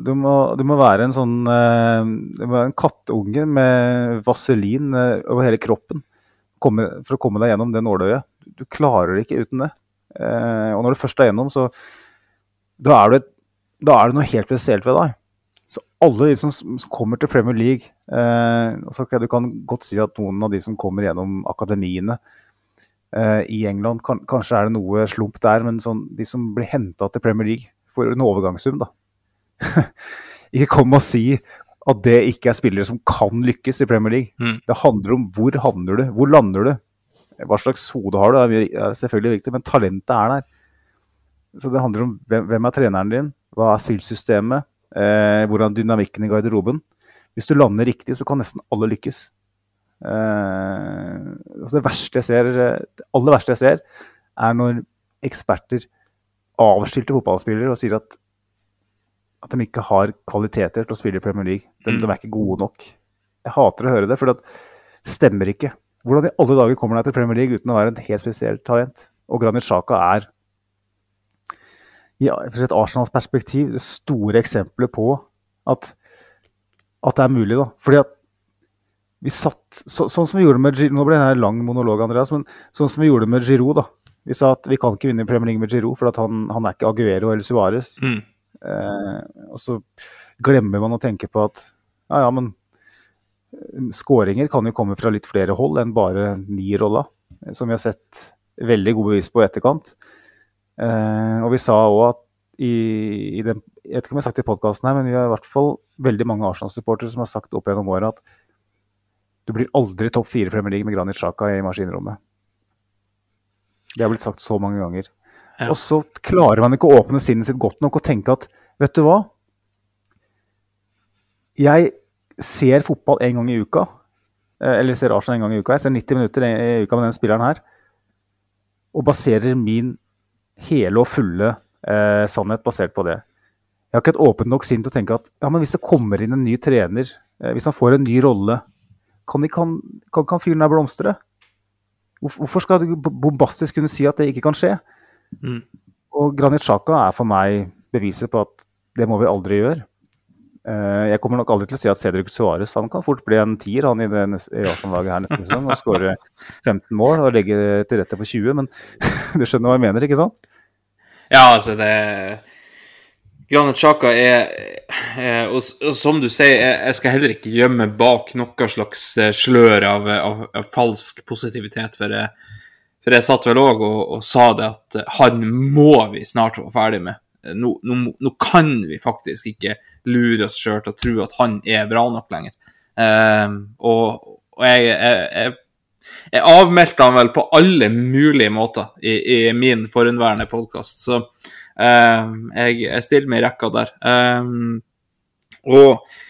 du må, du må være en sånn eh, Du må være en kattunge med vaselin eh, over hele kroppen for å komme deg gjennom det nåløyet. Du klarer det ikke uten det. Eh, og når du først er gjennom, så da er, det, da er det noe helt spesielt ved deg. Så alle de som, som kommer til Premier League eh, så, okay, Du kan godt si at noen av de som kommer gjennom akademiene eh, i England, kan, kanskje er det noe slump der, men sånn, de som blir henta til Premier League for en overgangssum, da. ikke kom og si at det ikke er spillere som kan lykkes i Premier League. Mm. Det handler om hvor havner du, hvor lander du, hva slags hode har du, er er selvfølgelig viktig, men talentet er der. Så det handler om hvem, er treneren din, hva er spillsystemet, eh, hvordan dynamikken i garderoben. Hvis du lander riktig, så kan nesten alle lykkes. Eh, altså det verste ser, det aller verste jeg ser, er når eksperter avskilter fotballspillere og sier at, at de ikke har kvaliteter til å spille i Premier League. De, Mm. de er ikke gode nok. Jeg hater å høre det, for det stemmer ikke. Hvordan i alle dager kommer han til Premier League uten å være en helt spesielt talent? Og Granit Xhaka er i et Arsenals perspektiv det store eksempelet på at, at det er mulig. da. Fordi at vi satt, så, Sånn som vi gjorde med Giroud Nå ble det en lang monolog, Andreas, men sånn som vi gjorde med Giroud. da. Vi sa at vi kan ikke vinne Premier League med Giroud, for at han, han er ikke Aguero eller Suárez. Mm. Eh, og så glemmer man å tenke på at ja, ja, men skåringer kan jo komme fra litt flere hold enn bare ni roller som vi har sett veldig gode bevis på i etterkant. Eh, og vi sa òg at i, i den, Jeg vet ikke om jeg har sagt det i podkasten her, men vi har i hvert fall veldig mange Arsenal-supportere som har sagt opp gjennom året at du blir aldri topp fire Premier League med Granit Xhaka i maskinrommet. Det har blitt sagt så mange ganger. Ja. Og så klarer man ikke å åpne sinnet sitt godt nok og tenke at vet du hva? Jeg ser fotball en gang i uka. eh, Eller ser Arsenal en gang i uka. Jeg ser 90 minutter i uka med den spilleren her. Og baserer min hele og fulle eh, sannhet basert på det. Jeg har ikke et åpent nok sinn til å tenke at ja, men hvis det kommer inn en ny trener, eh, hvis han får en ny rolle, kan, kan, kan, kan fyren der blomstre? Hvorfor skal du bombastisk kunne si at det ikke kan skje? Mm. Og Granit Xhaka er for meg beviset på at det må vi aldri gjøre. Eh, Jeg kommer nok aldri til å si at Cedric Suárez han kan fort bli en tier han i det Arsenal-laget her neste sesong og skåre 15 mål og legge til rette for 20, men du skjønner hva jeg mener, ikke sant? Ja, altså det Granit Xhaka er, er og, og som du sier, jeg, jeg skal heller ikke gjemme bak noe slags eh, slør av, av, av falsk positivitet. For jeg, for jeg satt vel òg og, og sa det at eh, han må vi snart være ferdig med. Nå, nå, nå kan vi faktisk ikke lure oss sjøl til å tro at han er bra nok lenger. Eh, og, og jeg, jeg, jeg jeg avmeldte han vel på alle mulige måter i, i min forhenværende podkast, så eh, jeg stiller meg i rekka der. Eh, og,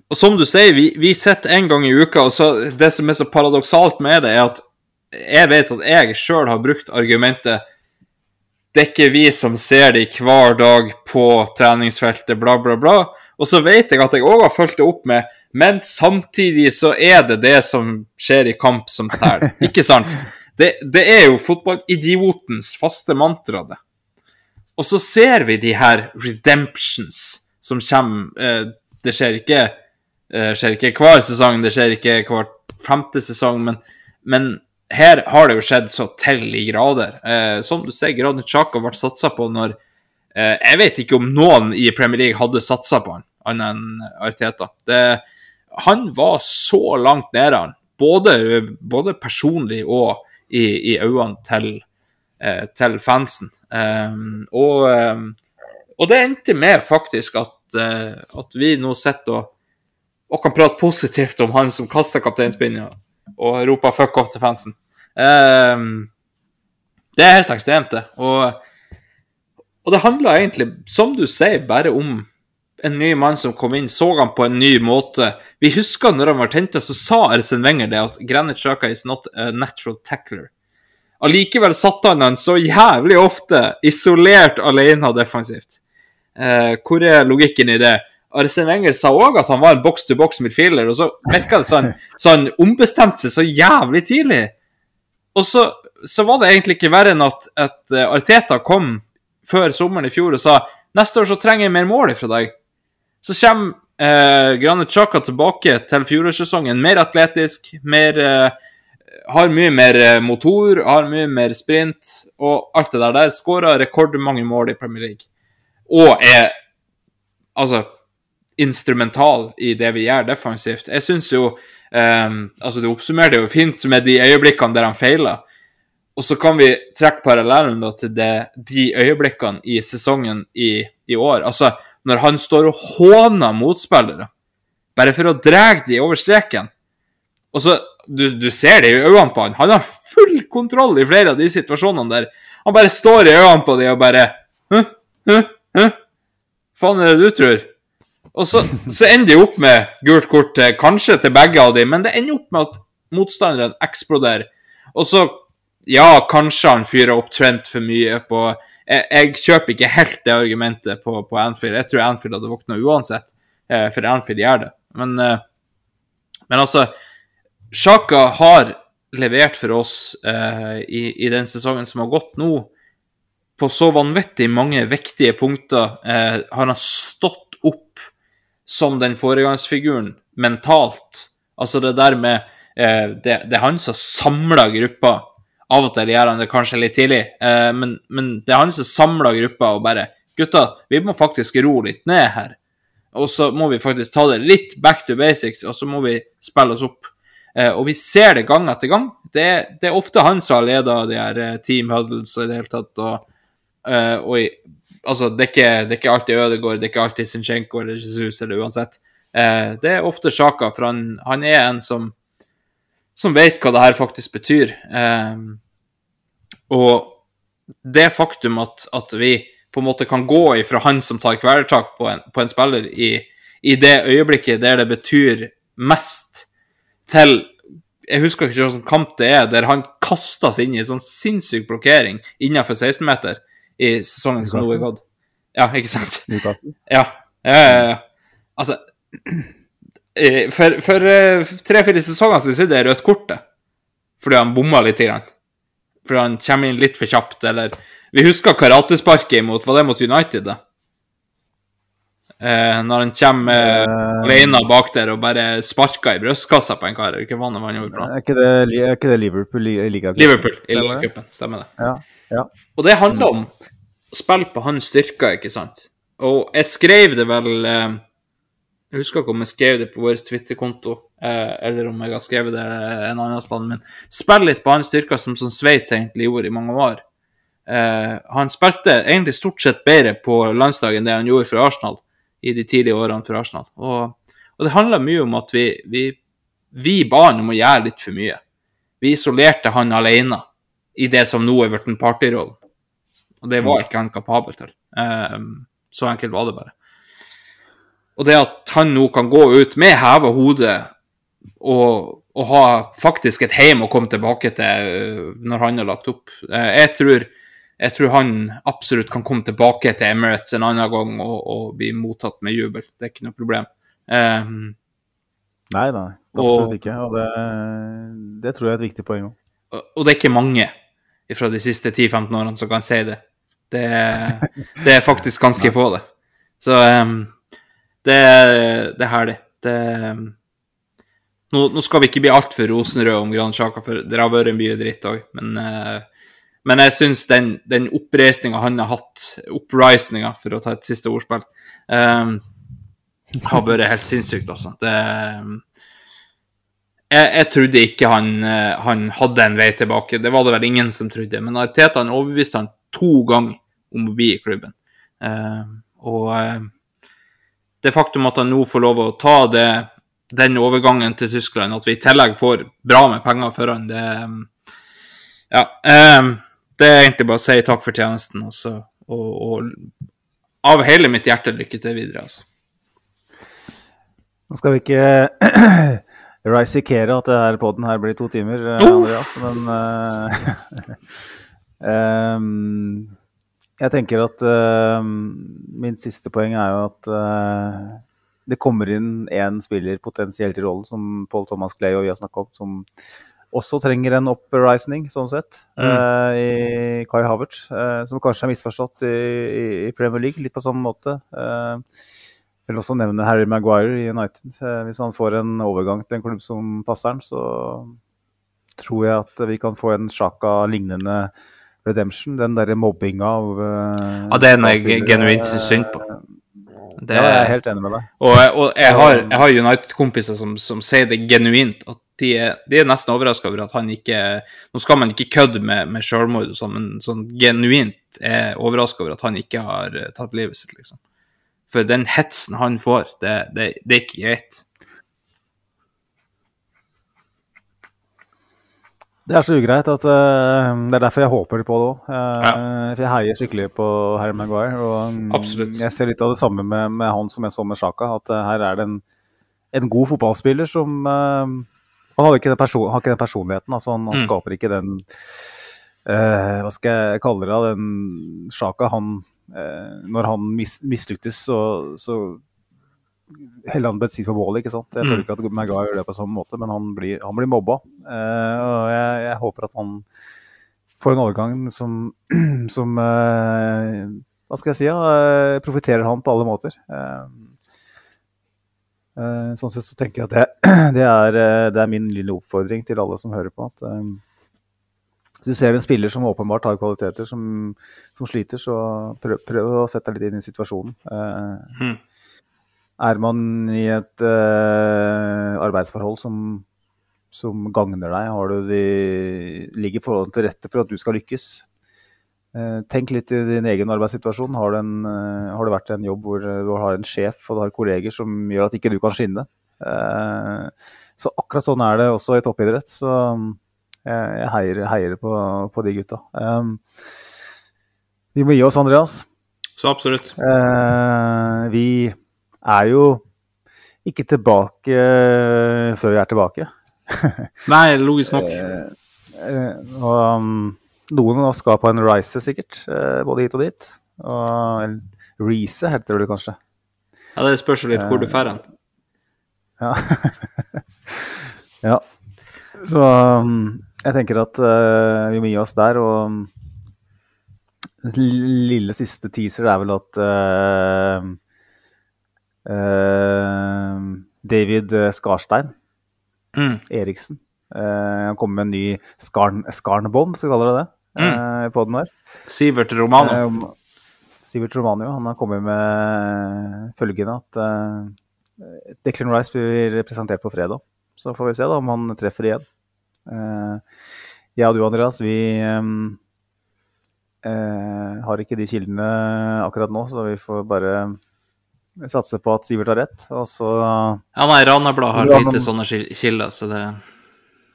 og som du sier, vi, vi sitter en gang i uka, og så, det som er så paradoksalt med det, er at jeg vet at jeg sjøl har brukt argumentet det er ikke vi som ser de hver dag på treningsfeltet, bla, bla, bla. Og så vet jeg at jeg òg har fulgt det opp med men samtidig så er det det som skjer i kamp som teller. Ikke sant? Det, det er jo fotballidiotens faste mantra, det. Og så ser vi de her redemptions som kommer. Eh, det skjer ikke, eh, skjer ikke hver sesong, det skjer ikke hver femte sesong, men, men her har det jo skjedd så til i grader. Eh, som du ser, Granit Xhaka ble satsa på når eh, Jeg vet ikke om noen i Premier League hadde satsa på han, annet enn Arteta. Det, han var så langt nede, han. Både, både personlig og i, i øynene til, eh, til fansen. Um, og, um, og det endte med faktisk at, eh, at vi nå sitter og, og kan prate positivt om han som kasta kapteinspinnet og roper 'fuck off' til fansen. Um, det er helt ekstremt, det. Og, og det handler egentlig, som du sier, bare om en ny mann som kom inn, så han på en ny måte. Vi husker når han var henta, så sa Ersen Wenger det at Granit Xhaka is not a natural tackler. Allikevel satte han han så jævlig ofte isolert alene defensivt. Eh, hvor er logikken i det? Arsene Wenger sa òg at han var en box-to-box midfielder, og så virka det sånn så han ombestemte seg så jævlig tidlig. Og så, så var det egentlig ikke verre enn at, at eh, Arteta kom før sommeren i fjor og sa neste år så trenger jeg mer mål fra deg. Så kommer eh, Granit Xhaka tilbake til fjorårssesongen, mer atletisk, mer eh, har mye mer eh, motor, har mye mer sprint og alt det der. der Skåra rekordmange mål i Premier League. Og er altså instrumental i det vi gjør defensivt. Jeg syns jo um, altså Du oppsummerte jo fint med de øyeblikkene der han feila. Og så kan vi trekke parallellen da til det, de øyeblikkene i sesongen i, i, år. Altså, når han står og håner motspillere bare for å dra de over streken. Og så, du, du ser det i øynene på han. Han har full kontroll i flere av de situasjonene der. Han bare står i øynene på de og bare Hæ? Faen er det du tror? Og så, så ender de opp med gult kort, til, kanskje til begge av dem, men det ender opp med at motstanderen eksploderer. Og så, ja, kanskje han fyrer opp Trent for mye på Jeg, jeg kjøper ikke helt det argumentet på, på, Anfield. Jeg tror Anfield hadde våkna uansett, eh, for Anfield gjør det. Men, eh, men altså Sjaka har levert for oss eh, i, i, den sesongen som har gått nå, på så vanvittig mange viktige punkter. Eh, har han stått som den foregangsfiguren mentalt. Altså det der med eh, det, det, er han som samler gruppa. Av og til gjør han det kanskje litt tidlig, eh, men, men, det er han som samler gruppa og bare Gutta, vi må faktisk ro litt ned her. Og så må vi faktisk ta det litt back to basics, og så må vi spille oss opp. Eh, og vi ser det gang etter gang. Det, det er ofte han som har leda de her eh, team huddles i det hele tatt. Og, eh, og i, altså, det er, ikke, det er ikke alltid Ødegaard, det er ikke alltid Zinchenko eller Jesus eller uansett. Eh, det er ofte Sjaka, for han, han, er en som, som vet hva det her faktisk betyr. Eh, og det faktum at, at, vi på en måte kan gå ifra han som tar kvelertak på, på, en spiller i, i det øyeblikket der det betyr mest, til jeg husker ikke hvilken kamp det er, der han kasta seg inn i en sånn sinnssyk blokkering innenfor 16-meter i sesongen som nå er gått. Ja, ikke sant? Newcastle? Ja. ja, ja, ja. Altså eh, For, for eh, tre-fire sesonger siden er det rødt kortet fordi han bomma litt. Grann. Fordi han kommer inn litt for kjapt, eller Vi husker karatesparket imot Var det mot United, da? Eh, når han kommer uh, alene bak der og bare sparker i brystkassa på en kar. Ikke vann og vann. Er ikke det, er ikke det Liverpool i ligacupen? Liverpool i ligacupen, stemmer det. Ja, ja. Og det handler om spille på hans styrker, ikke sant. Og jeg skrev det vel eh, Jeg husker ikke om jeg skrev det på vår Twitter-konto, eh, eller om jeg har skrevet det en annen sted, men spill litt på hans styrker, som, som Sveits egentlig gjorde i mange år. Eh, han spilte egentlig stort sett bedre på landslaget enn det han gjorde for Arsenal i de tidlige årene for Arsenal. Og, og det handler mye om at vi, vi, vi ba han om å gjøre litt for mye. Vi isolerte han alene i det som nå er blitt en partyrollen. Og det var ikke han kapabel til. Um, så enkelt var det bare. Og det at han nå kan gå ut med heva hode og, og, ha faktisk et heim å komme tilbake til eh, når han har lagt opp uh, jeg tror jeg tror han absolutt kan komme tilbake til Emirates en annen gang og, og bli mottatt med jubel. Det er ikke noe problem. Um, nei, nei, absolutt og, ikke. Og det, det, tror jeg er et viktig poeng òg. Og det er ikke mange fra de siste 10-15 årene som kan si det. Det, det er faktisk ganske få, det. Så um, det, det, er herlig. Det, nå, nå, skal vi ikke bli altfor rosenrøde om Gran Sjaka, for det har vært mye dritt òg, men uh, men jeg syns den, den oppreisninga han har hatt, oppreisninga, for å ta et siste ordspill, um, har vært helt sinnssykt, altså. Det, jeg, jeg, trodde ikke han, han, hadde en vei tilbake. Det var det vel ingen som trodde. Men Teta han overbeviste han to ganger om å bli i klubben. Uh, og uh, det faktum at han nå får lov å ta det, den overgangen til Tyskland, at vi i tillegg får bra med penger for han, det Ja. Um, det er egentlig bare å si takk for tjenesten, også, og, og av hele mitt hjerte lykke til videre. altså. Nå skal vi ikke risikere at det her poden her blir to timer, eh! Andreas. Men eh, jeg tenker at ehm, min siste poeng er jo at eh, det kommer inn én spiller potensielt i rollen, som Paul Thomas Clay og vi har snakka om, som også trenger en oppreisning, sånn sett, eh, i Kai Havertz. Uh, som kanskje er misforstått i, i, Premier League, litt på samme måte. Uh, jeg vil også nevne Harry Maguire i United. Hvis han får en overgang til en klubb som passer han, så tror jeg at vi kan få en Sjaka-lignende redemption. Den derre mobbinga av eh, Ja, det er jeg genuint synd på. Det, Ja, jeg er helt enig med deg. Og, og jeg har, jeg har United-kompiser som, som sier det genuint, at de er, de er nesten overraska over at han ikke Nå skal man ikke kødde med, med selvmord og sånn, men sånn genuint er overraska over at han ikke har eh, tatt livet sitt, liksom. For den hetsen han får, det, det, det er ikke greit. Det er så ugreit at uh, det er derfor jeg håper på det òg. For jeg heier skikkelig på Harry Maguire. Og um, jeg ser litt av det samme med, med han som jeg så med Sjaka. At uh, her er det en, en god fotballspiller som eh, Han hadde ikke den person, har ikke den personligheten. Altså han, han Mm. skaper ikke den eh, Hva skal jeg kalle det? Den Sjaka, han eh, Når han mis, mislyktes, så, så han bensin på bålet, ikke sant. Jeg føler Mm. ikke at Maguire gjør det på samme måte, men han blir, han blir mobba. Eh, og jeg, jeg håper at han får en overgang som, som eh, Hva skal jeg si? Ja, eh, profitterer han på alle måter. Eh, eh, sånn sett så tenker jeg at det, det, er, eh, det er min lille oppfordring til alle som hører på. at hvis du ser en spiller som åpenbart har kvaliteter, som, som sliter, så prøv, prøv å sette deg litt inn i situasjonen. Eh, Mhm. Er man i et uh, arbeidsforhold som, som gagner deg, har du de, ligger forholdene til rette for at du skal lykkes. Uh, tenk litt i din egen arbeidssituasjon. Har, du en, eh, har det vært en jobb hvor du har en sjef og du har kolleger som gjør at ikke du kan skinne? Så akkurat sånn er det også i toppidrett. Så jeg, jeg heier, heier på, på de gutta. Um, vi må gi oss, Andreas. Så absolutt. Eh, vi er jo ikke tilbake eh, før vi er tilbake. Nei, logisk nok. Eh, og um, noen av oss skal på en reise, sikkert. eh, både hit og dit. Og en Reise heter det kanskje. Ja, Det spørs jo litt hvor du drar hen. Ja. ja. Så um, jeg tenker at uh, vi må gi oss der. Og den lille siste teaser er vel at eh, eh, David Skarstein Mm. Eriksen. Eh, han kommer med en ny Skarn, Skarnbomb, skal vi kalle det det, eh, på den der. Sivert Romano. Eh, Sivert Romano han har kommet med følgende at eh, Declan Rice blir representert på fredag. Så får vi se da om han treffer igjen. Eh, jeg og du, Andreas, vi eh, eh, har ikke de kildene akkurat nå, så vi får bare satse på at Sivert har rett. Og så Ja, nei, Ranabladet har Ja, lite sånne kilder, så det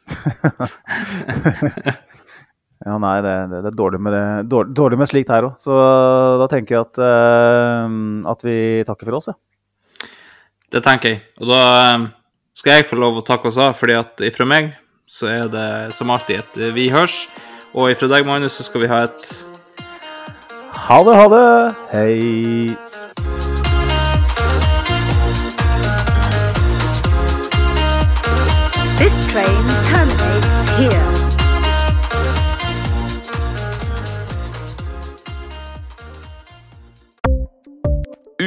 Ja, nei, det, det, det er dårlig med, det, dårlig, dårlig med slikt her òg. Så da tenker jeg at, uh, at vi takker for oss, ja. Det tenker jeg. Og da eh, skal jeg få lov å takke oss av, fordi at ifra meg så er det som alltid et eh, vi hørs. Og ifra deg, Magnus, så skal vi ha et Ha det, ha det! Hei!